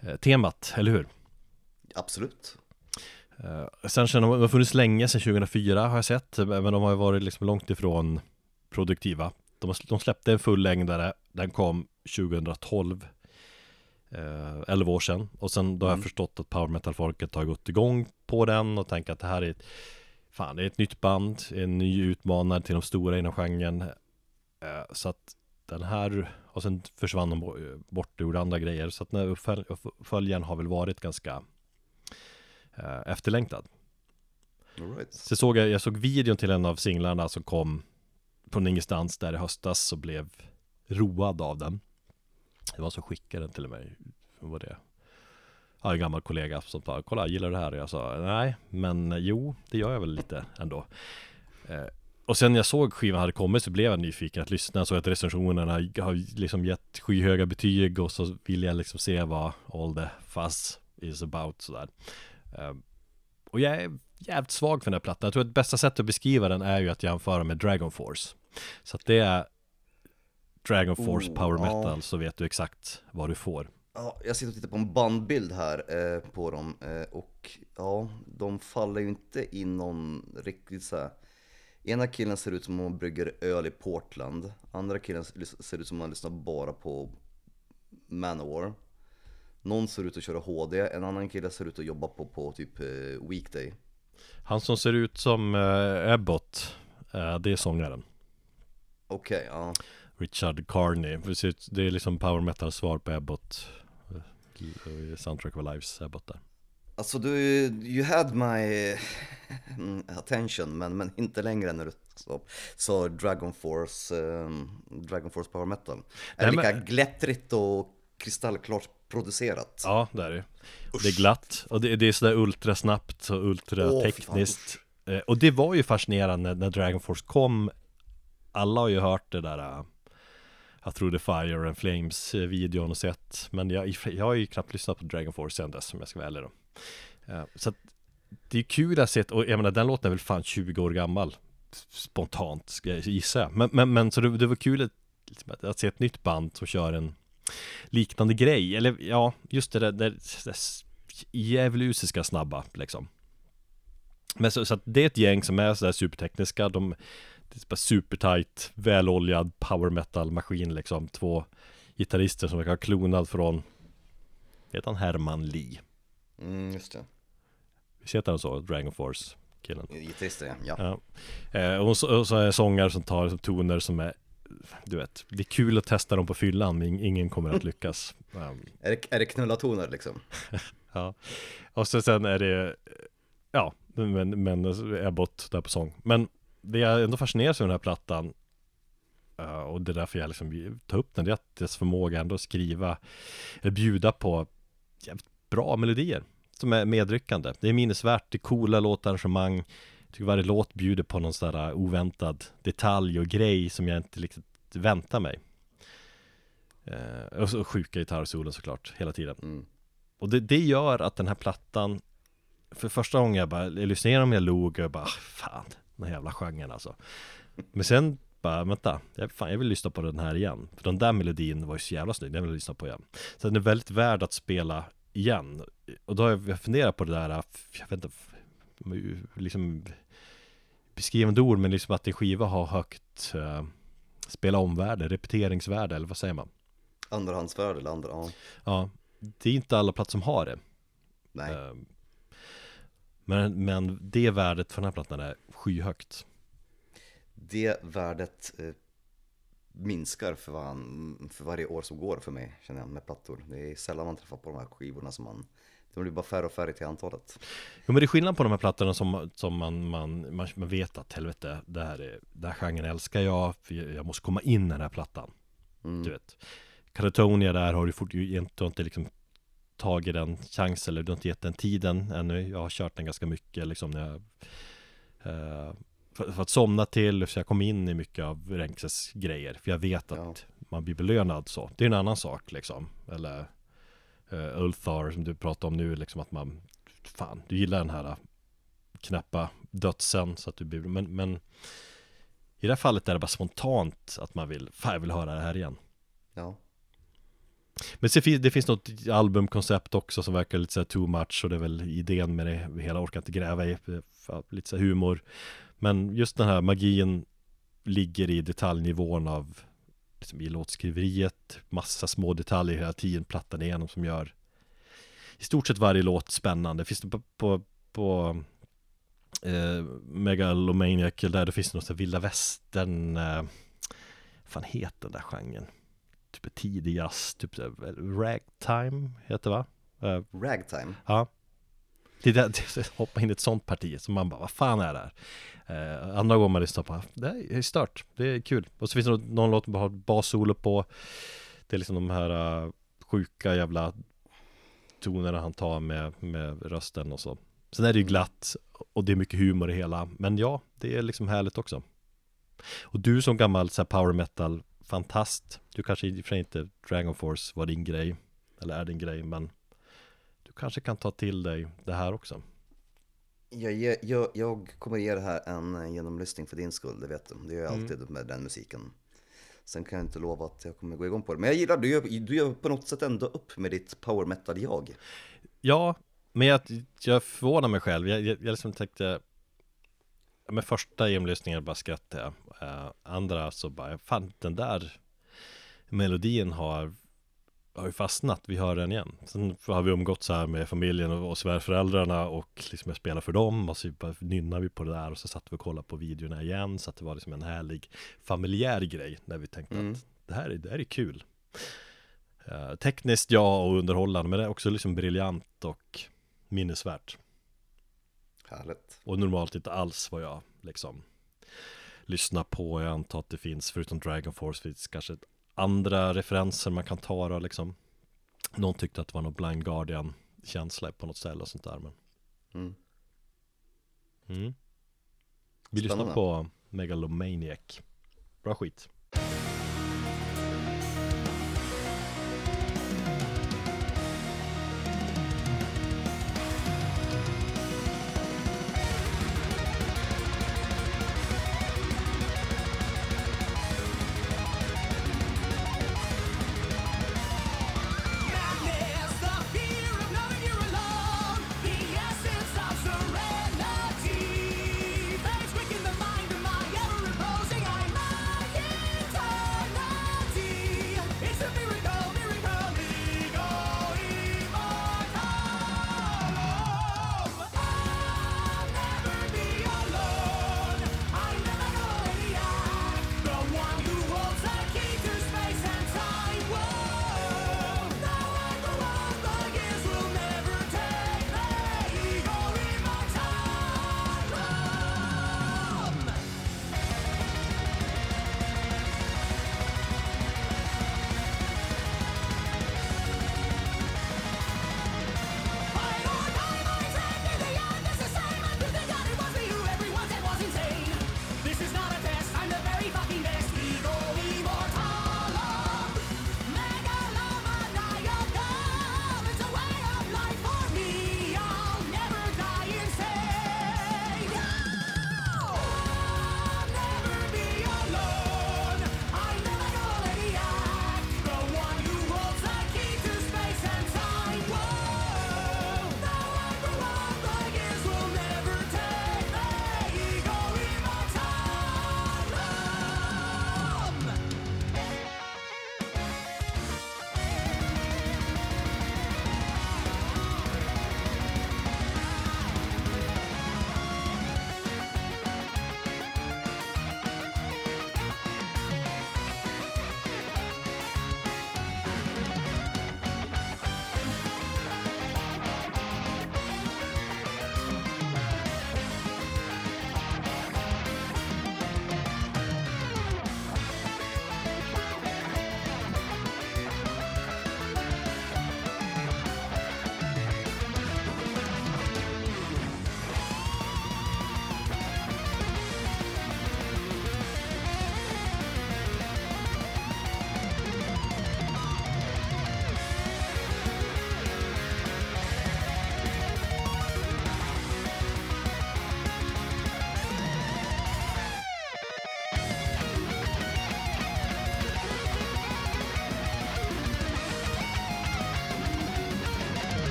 eh, temat, eller hur?
Absolut
eh, Sen känner de har funnits länge, sedan 2004 har jag sett, men de har ju varit liksom långt ifrån produktiva De, de släppte en fullängdare, den kom 2012 eh, 11 år sedan och sen då har jag mm. förstått att power metal-folket har gått igång på den och tänkt att det här är ett fan det är ett nytt band, en ny utmanare till de stora inom genren. Eh, så att den här, och sen försvann de bort och gjorde andra grejer. Så att den här uppföljaren har väl varit ganska eh, efterlängtad.
right.
Så såg jag, jag såg videon till en av singlarna som kom från ingenstans där i höstas och blev road av den. Det var så skickade den till mig. Vad var det? Ja, en gammal kollega som sa kolla gillar du det här? Och jag sa nej, men jo, det gör jag väl lite ändå. Eh, och sen jag såg skivan hade kommit så blev jag nyfiken att lyssna. Jag såg att recensionerna har liksom gett skyhöga betyg och så vill jag liksom se vad all the fuzz is about sådär. Eh, och jag är jävligt svag för den här plattan. Jag tror att bästa sättet att beskriva den är ju att jämföra med Dragon Force. Så att det är Dragon Force oh, Power Metal så vet du exakt vad du får.
Ja, jag sitter och tittar på en bandbild här eh, på dem eh, och ja, de faller ju inte in någon riktigt så här. Ena killen ser ut som om han brygger öl i Portland. Andra killen ser ut som om han lyssnar bara på Manowar. Någon ser ut att köra HD, en annan kille ser ut att jobba på, på typ eh, Weekday.
Han som ser ut som eh, Ebbot, eh, det är sångaren.
Okej, okay, ja.
Richard Carney, det är liksom power metal svar på Ebbot Soundtrack of Lives är borta
Alltså du, you had my attention men, men inte längre när du sa, sa Dragon Force, um, Dragon Force Power Metal. Är Nej, lika men... glättrigt och kristallklart producerat?
Ja det är det. Det är glatt och det, det är sådär ultrasnabbt och ultratekniskt. Oh, Och det var ju fascinerande när Dragon Force kom. Alla har ju hört det där jag tror det Fire and Flames videon och sett Men jag, jag har ju knappt lyssnat på Dragon Force sen dess om jag ska vara ärlig då. Eh, så att det är kul att se, och jag menar den låten är väl fan 20 år gammal Spontant ska jag gissa. Men, men, men så det, det var kul liksom, att, att se ett nytt band som kör en liknande grej. Eller ja, just det där, där, där djävulusiska snabba liksom. Men så, så att det är ett gäng som är sådär supertekniska De är supertight, väloljad power metal maskin liksom Två gitarrister som verkar ha klonad från Heter han Herman Lee?
Mm, just det
Visst heter han så? Dragon Force killen
Gitarrister ja, ja.
Eh, och, så, och så är sångare som tar som toner som är Du vet, det är kul att testa dem på fyllan men ingen kommer att lyckas
um. är, det, är det knullatoner liksom?
ja Och så sen är det Ja, men, men Ebbot där på sång Men det jag ändå fascineras av den här plattan uh, och det är därför jag liksom tar upp den, det är att dess förmåga ändå att skriva eller bjuda på jävligt bra melodier som är medryckande. Det är minnesvärt, det är coola låtarrangemang. Jag tycker varje låt bjuder på någon sån där oväntad detalj och grej som jag inte riktigt väntar mig. Uh, och så sjuka gitarrsolen såklart, hela tiden. Mm. Och det, det gör att den här plattan för första gången jag bara, jag lyssnade igenom, jag log och jag bara, ah, fan, den här jävla genren alltså. Men sen bara, vänta, jag, fan, jag vill lyssna på den här igen. För den där melodin var ju så jävla snygg, den vill jag lyssna på igen. Så den är väldigt värd att spela igen. Och då har jag funderat på det där, jag vet inte Liksom Beskrivande ord, men liksom att en skiva har högt uh, Spela omvärde, repeteringsvärde eller vad säger man?
Andrahandsvärde eller andra, ja.
Ja, det är inte alla platser som har det.
Nej. Uh,
men, men det värdet för den här plattan är skyhögt.
Det värdet eh, minskar för, var, för, varje år som går för mig, känner jag, med plattor. Det är sällan man träffar på de här skivorna som man Det blir bara färre och färre till antalet.
Jo men det är skillnad på de här plattorna som, som man, man, man, man vet att helvete, det här, är, det här genren älskar jag, för jag måste komma in i den här plattan.
Mm.
Du vet. Katatonia där har du fortfarande inte liksom tagit den chansen eller du har inte gett den tiden ännu. Jag har kört den ganska mycket liksom när jag eh, för, för, att somna till, så jag kom in i mycket av Renkses grejer. För jag vet att ja. man blir belönad så. Det är en annan sak liksom. Eller uh, Ulthar som du pratar om nu, liksom att man Fan, du gillar den här knappa dödsen så att du blir men, men i det här fallet är det bara spontant att man vill, fan jag vill höra det här igen.
Ja.
Men det finns något albumkoncept också som verkar lite såhär too much och det är väl idén med det hela orkar inte gräva i, eh, lite så humor. Men just den här magin ligger i detaljnivån av liksom i låtskriveriet, massa små detaljer hela tiden, plattan igenom som gör i stort sett varje låt spännande. Finns det på, på, på eh, Megalomaniac där, det finns det något så vilda västern, eh, fan heter den där genren? Typ tidig jazz, typ ragtime heter det va?
Eh, ragtime?
Ja. Det är där, det, hoppa in i ett sånt parti, så man bara, vad fan är det här? Eh, andra gånger man lyssnar på, det är stört, det är kul. Och så finns det någon låt man har bassolo på, det är liksom de här uh, sjuka jävla tonerna han tar med, med rösten och så. Sen är det ju glatt och det är mycket humor i hela, men ja, det är liksom härligt också. Och du som gammal så power metal fantast, du kanske i och för sig inte Dragon Force var din grej, eller är din grej, men du kanske kan ta till dig det här också.
Jag, jag, jag kommer ge det här en genomlyssning för din skull, det vet du. Det gör jag mm. alltid mm. med den musiken. Sen kan jag inte lova att jag kommer gå igång på det. Men jag gillar, du gör, du gör på något sätt ändå upp med ditt power metal-jag.
Ja, men jag, jag förvånar mig själv. Jag, jag, jag liksom tänkte, med första genomlyssningen bara skrattade jag. Uh, andra så bara, fan den där melodin har har ju fastnat, vi hör den igen. Sen har vi umgått så här med familjen och, och svärföräldrarna och liksom jag spelar för dem och så bara nynnar vi på det där och så satt vi och kollade på videorna igen så att det var liksom en härlig familjär grej när vi tänkte mm. att det här, är, det här är kul. Uh, tekniskt ja och underhållande men det är också liksom briljant och minnesvärt.
Härligt.
Och normalt inte alls vad jag liksom lyssnar på. Jag antar att det finns, förutom Dragon Force, finns kanske andra referenser man kan ta då liksom Någon tyckte att det var någon Blind Guardian känsla på något ställe och sånt där men mm. Mm. Vi lyssnar på Megalomaniac Bra skit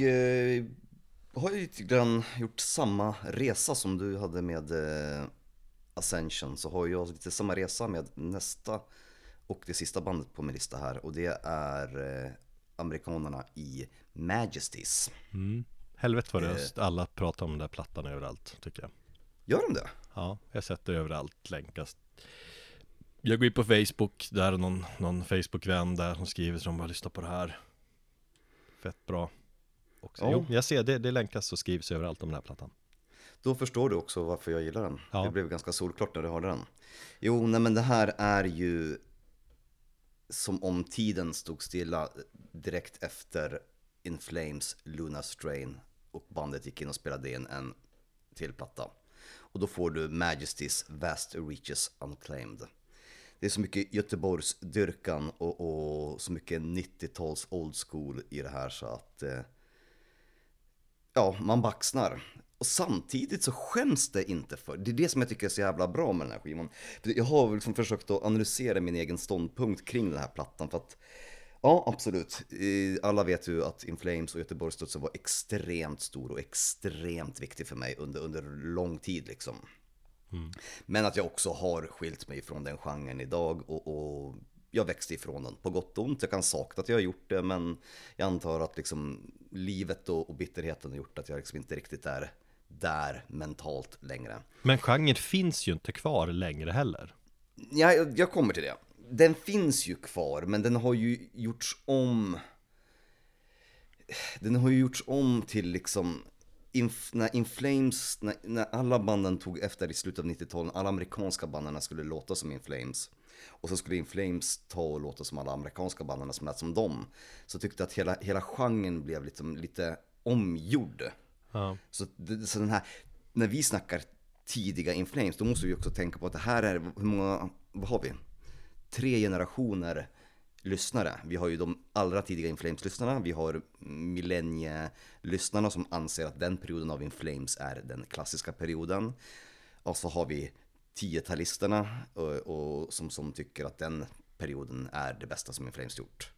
eh, har ju lite grann gjort samma resa som du hade med eh, Ascension. Så har jag lite samma resa med nästa och det sista bandet på min lista här. Och det är eh, amerikanerna i Majesties.
Mm. Helvete vad det alla pratar om den där plattan överallt tycker jag.
Gör de det?
Ja, jag det överallt länkas. Jag går in på Facebook, där är någon, någon Facebook-vän där som skriver som bara lyssnar på det här. Fett bra. Också.
Ja.
Jo, jag ser det, det länkas och skrivs överallt om den här plattan.
Då förstår du också varför jag gillar den.
Ja.
Det blev ganska solklart när du hörde den. Jo, nej men det här är ju som om tiden stod stilla direkt efter In Flames Luna Strain och bandet gick in och spelade in en till platta. Och då får du Majesties Vast Reaches Unclaimed. Det är så mycket Göteborgs dyrkan och, och så mycket 90-tals old school i det här så att eh, ja, man baxnar. Och samtidigt så skäms det inte för, det är det som jag tycker är så jävla bra med den här skivan. Jag har liksom försökt att analysera min egen ståndpunkt kring den här plattan för att Ja, absolut. Alla vet ju att In Flames och Göteborgsstudsen var extremt stor och extremt viktig för mig under, under lång tid liksom. Men att jag också har skilt mig från den genren idag och, och jag växte ifrån den på gott och ont. Jag kan sakna att jag har gjort det men jag antar att liksom livet och, och bitterheten har gjort att jag liksom inte riktigt är där mentalt längre.
Men genren finns ju inte kvar längre heller.
Ja, jag, jag kommer till det. Den finns ju kvar, men den har ju gjorts om. Den har ju gjorts om till liksom Inf, när In Flames, när, när alla banden tog efter i slutet av 90-talet, alla amerikanska banden skulle låta som In Flames. Och så skulle In Flames ta och låta som alla amerikanska banden som lät som dem. Så tyckte jag att hela, hela genren blev liksom lite omgjord.
Ja.
Så, så den här, när vi snackar tidiga In Flames, då måste vi också tänka på att det här är, hur många, vad har vi? Tre generationer lyssnare. Vi har ju de allra tidiga In Flames-lyssnarna, vi har millennie-lyssnarna som anser att den perioden av In Flames är den klassiska perioden. Och så har vi tiotalisterna och, och som, som tycker att den perioden är det bästa som In Flames gjort.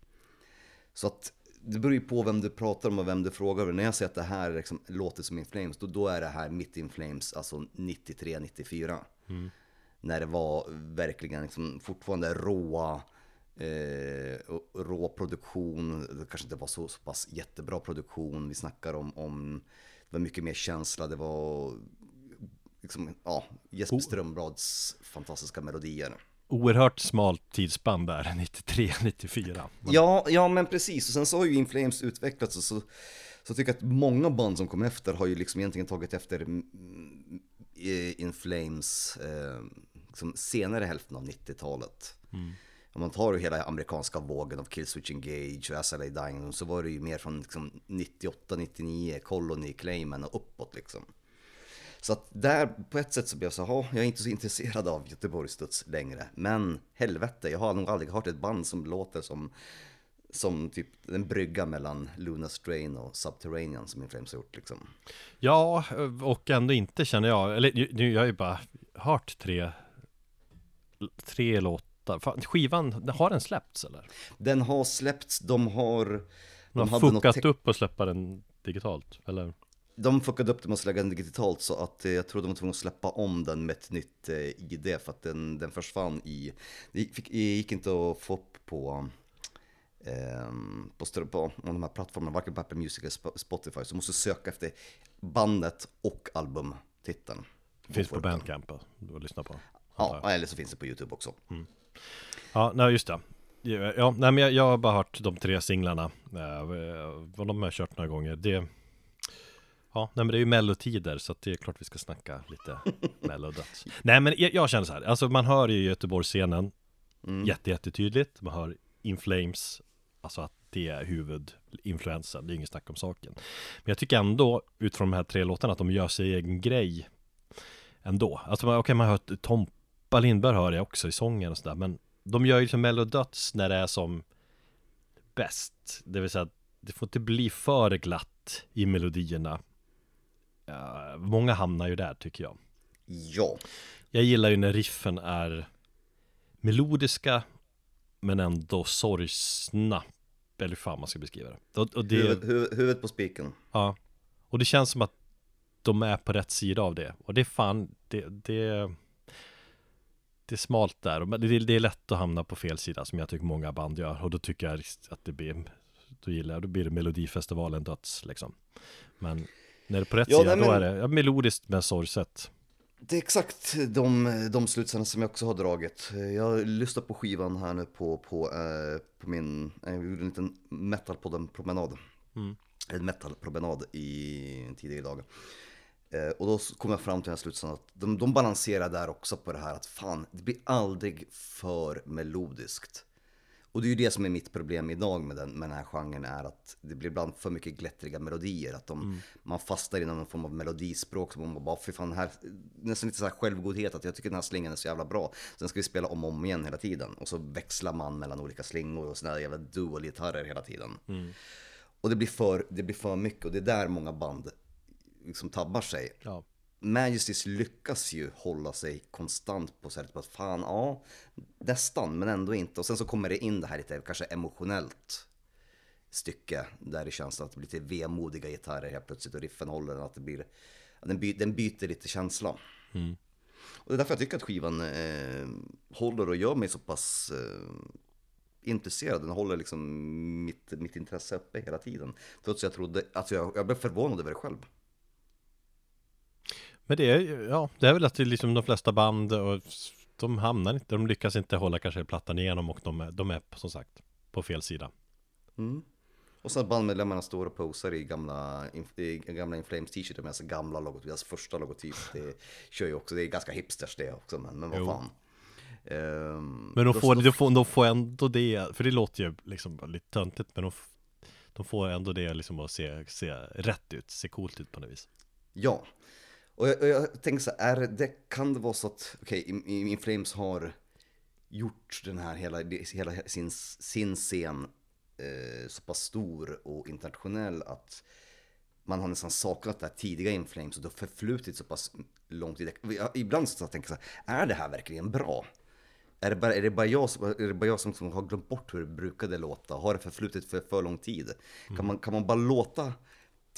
Så att det beror ju på vem du pratar om och vem du frågar. När jag säger att det här liksom låter som In Flames, då, då är det här mitt In Flames, alltså 93-94. När det var verkligen liksom fortfarande råa, eh, rå produktion. Det kanske inte var så, så pass jättebra produktion. Vi snackar om, om det var mycket mer känsla. Det var liksom, ja, Jesper Strömblads fantastiska melodier.
Oerhört smalt tidsspann där, 93-94.
Ja, ja men precis. Och sen så har ju In Flames utvecklats och så, så tycker jag att många band som kom efter har ju liksom egentligen tagit efter mm, eh, In Flames eh, liksom senare hälften av 90-talet. Om man tar hela amerikanska vågen av Killswitch Engage och SLA Dying så var det ju mer från liksom 98-99, Colony, Clayman och uppåt liksom. Så att där på ett sätt så blev jag så här, "Ja, jag är inte så intresserad av Göteborgsstuds längre. Men helvete, jag har nog aldrig hört ett band som låter som, som typ en brygga mellan Luna Strain och Subterranean som min Flames har gjort liksom.
Ja, och ändå inte känner jag, eller nu jag har ju bara hört tre, tre låtar. Fan, skivan, har den släppts eller?
Den har släppts, de har...
De har
hade något
fuckat upp och släppa den digitalt, eller?
De fuckade upp det med att lägga den digitalt så att eh, jag tror de var tvungna att släppa om den med ett nytt eh, ID för att den, den försvann i... Det gick, fick, gick inte att få upp på, ehm, på, större, på de här plattformarna, varken på Apple Music eller Sp- Spotify. Så du måste söka efter bandet och albumtiteln.
Det finns på
du.
Bandcamp att lyssna på.
Ja, eller så finns det på YouTube också.
Ja, nej just det. Ja, nej men jag, jag har bara hört de tre singlarna. Eh, och de har kört några gånger. Det... Ja, nej men det är ju mellotider så det är klart vi ska snacka lite mellodöds. Nej men jag, känner så här, alltså man hör ju Göteborgsscenen jätte, jättetydligt. Man hör In Flames, alltså att det är huvudinfluensen, det är inget snack om saken. Men jag tycker ändå, utifrån de här tre låtarna, att de gör sig egen grej ändå. Alltså man- okej, man har hört Tompa Lindberg hör jag också i sången och sådär, men de gör ju liksom mellodöds när det är som bäst. Det vill säga, det får inte bli för glatt i melodierna. Många hamnar ju där tycker jag.
Ja,
Jag gillar ju när riffen är melodiska men ändå sorgsna eller hur fan man ska beskriva det. Och, och det
Huvud, huvud, huvudet på spiken.
Ja. Och det känns som att de är på rätt sida av det. Och det är fan, det, det, det är smalt där. Och det, det är lätt att hamna på fel sida som jag tycker många band gör. Och då tycker jag att det blir, då gillar jag, då blir det Melodifestivalen döds liksom. Men när det är på rätt
Ja,
sida,
nej,
då
men-
är det ja, melodiskt men sorgset.
Det är exakt de, de slutsatserna som jag också har dragit. Jag lyssnar på skivan här nu på, på, eh, på min, jag gjorde en liten metalpodden-promenad.
Mm.
En metalpromenad i tidigare dagar. Eh, och då kom jag fram till den här slutsatsen att de, de balanserar där också på det här att fan, det blir aldrig för melodiskt. Och det är ju det som är mitt problem idag med den, med den här genren är att det blir ibland för mycket glättriga melodier. Att de, man fastnar i någon form av melodispråk som man bara, fy fan, här, nästan lite så här självgodhet att jag tycker den här slingan är så jävla bra. Sen ska vi spela om och om igen hela tiden. Och så växlar man mellan olika slingor och sådana jävla dual-gitarrer hela tiden. Och det blir, för, det blir för mycket och det är där många band liksom tabbar sig.
Ja.
Majesties lyckas ju hålla sig konstant på sättet på att fan, ja, nästan, men ändå inte. Och sen så kommer det in det här lite kanske emotionellt stycke där det känns att det blir lite vemodiga gitarrer helt plötsligt och riffen håller, att det blir, den, by, den byter lite känsla. Och det är därför jag tycker att skivan eh, håller och gör mig så pass eh, intresserad. Den håller liksom mitt, mitt intresse uppe hela tiden. Trots att jag trodde, alltså jag, jag blev förvånad över det själv.
Men det är, ja, det är väl att det är liksom de flesta band och de hamnar inte, de lyckas inte hålla kanske plattan igenom och de är, de är som sagt på fel sida.
Mm. Och sen att bandmedlemmarna står och posar i gamla, i gamla Inflames t-shirtar med alltså gamla logotyp, deras första logotyp. Det kör ju också, det är ganska hipsters det också, men, men vad fan. Ehm,
Men de får, de, får, de får ändå det, för det låter ju liksom lite töntigt men de, de får ändå det liksom att se, se rätt ut, se coolt ut på något vis.
Ja. Och jag, och jag tänker så här, är det, kan det vara så att, okej, okay, Inflames har gjort den här hela, hela sin, sin scen eh, så pass stor och internationell att man har nästan saknat det här tidiga Inflames och det har förflutit så pass lång tid. Ibland så tänker jag så här, är det här verkligen bra? Är det bara, är det bara, jag, som, är det bara jag som, som har glömt bort hur det brukade låta? Har det förflutit för för lång tid? Kan, man, kan man bara låta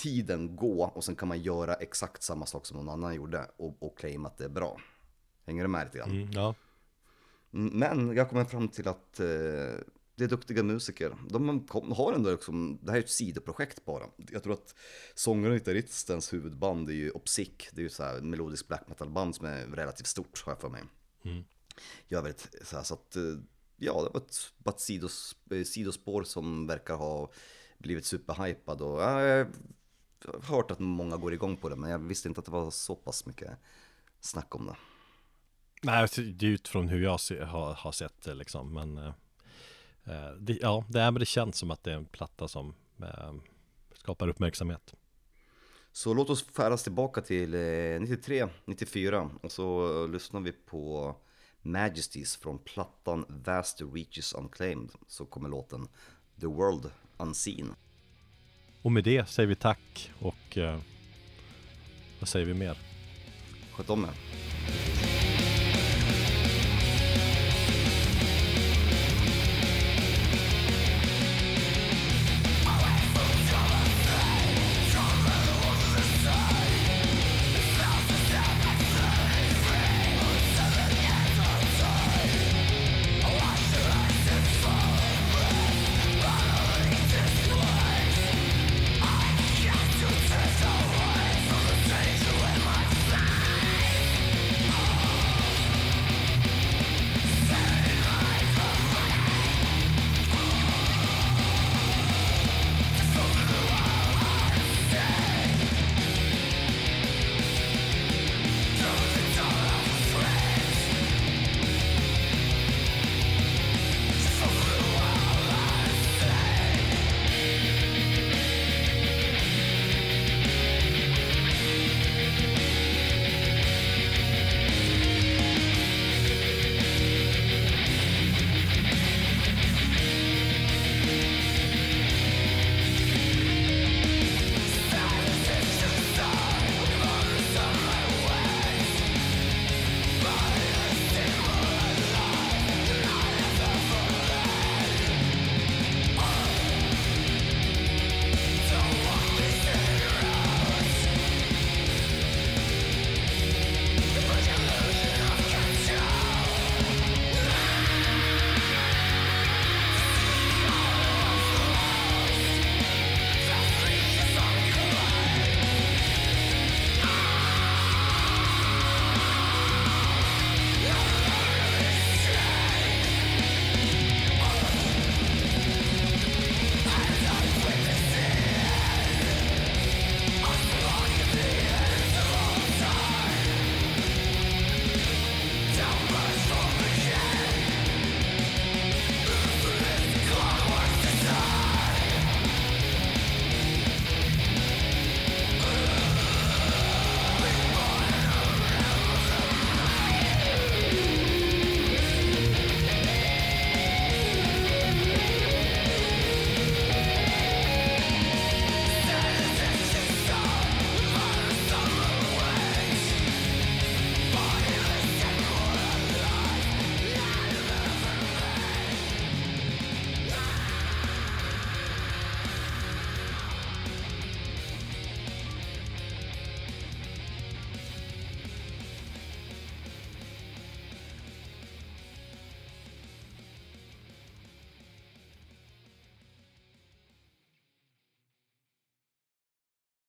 tiden gå och sen kan man göra exakt samma sak som någon annan gjorde och, och claima att det är bra? Hänger du med lite grann?
Mm, ja.
Mm, Men jag kommer fram till att eh, det är duktiga musiker. De har ändå liksom, det här är ett sidoprojekt bara. Jag tror att sångaren och gitarristens huvudband är ju Opsic. Det är ju så här melodisk black metal band som är relativt stort har jag för mig.
Mm.
Gör väldigt så här så att, eh, ja det var ett, bara ett sidos, eh, sidospår som verkar ha blivit superhypad och jag har hört att många går igång på det men jag visste inte att det var så pass mycket snack om det.
Nej, alltså, det är utifrån hur jag har, har sett det liksom, men eh, eh, det, ja, det, är, men det känns som att det är en platta som eh, skapar uppmärksamhet.
Så låt oss färdas tillbaka till eh, 93, 94 och så lyssnar vi på Majesties från plattan Vast Reaches Unclaimed. Så kommer låten The World Unseen.
Och med det säger vi tack och eh, vad säger vi mer?
Sköt om er.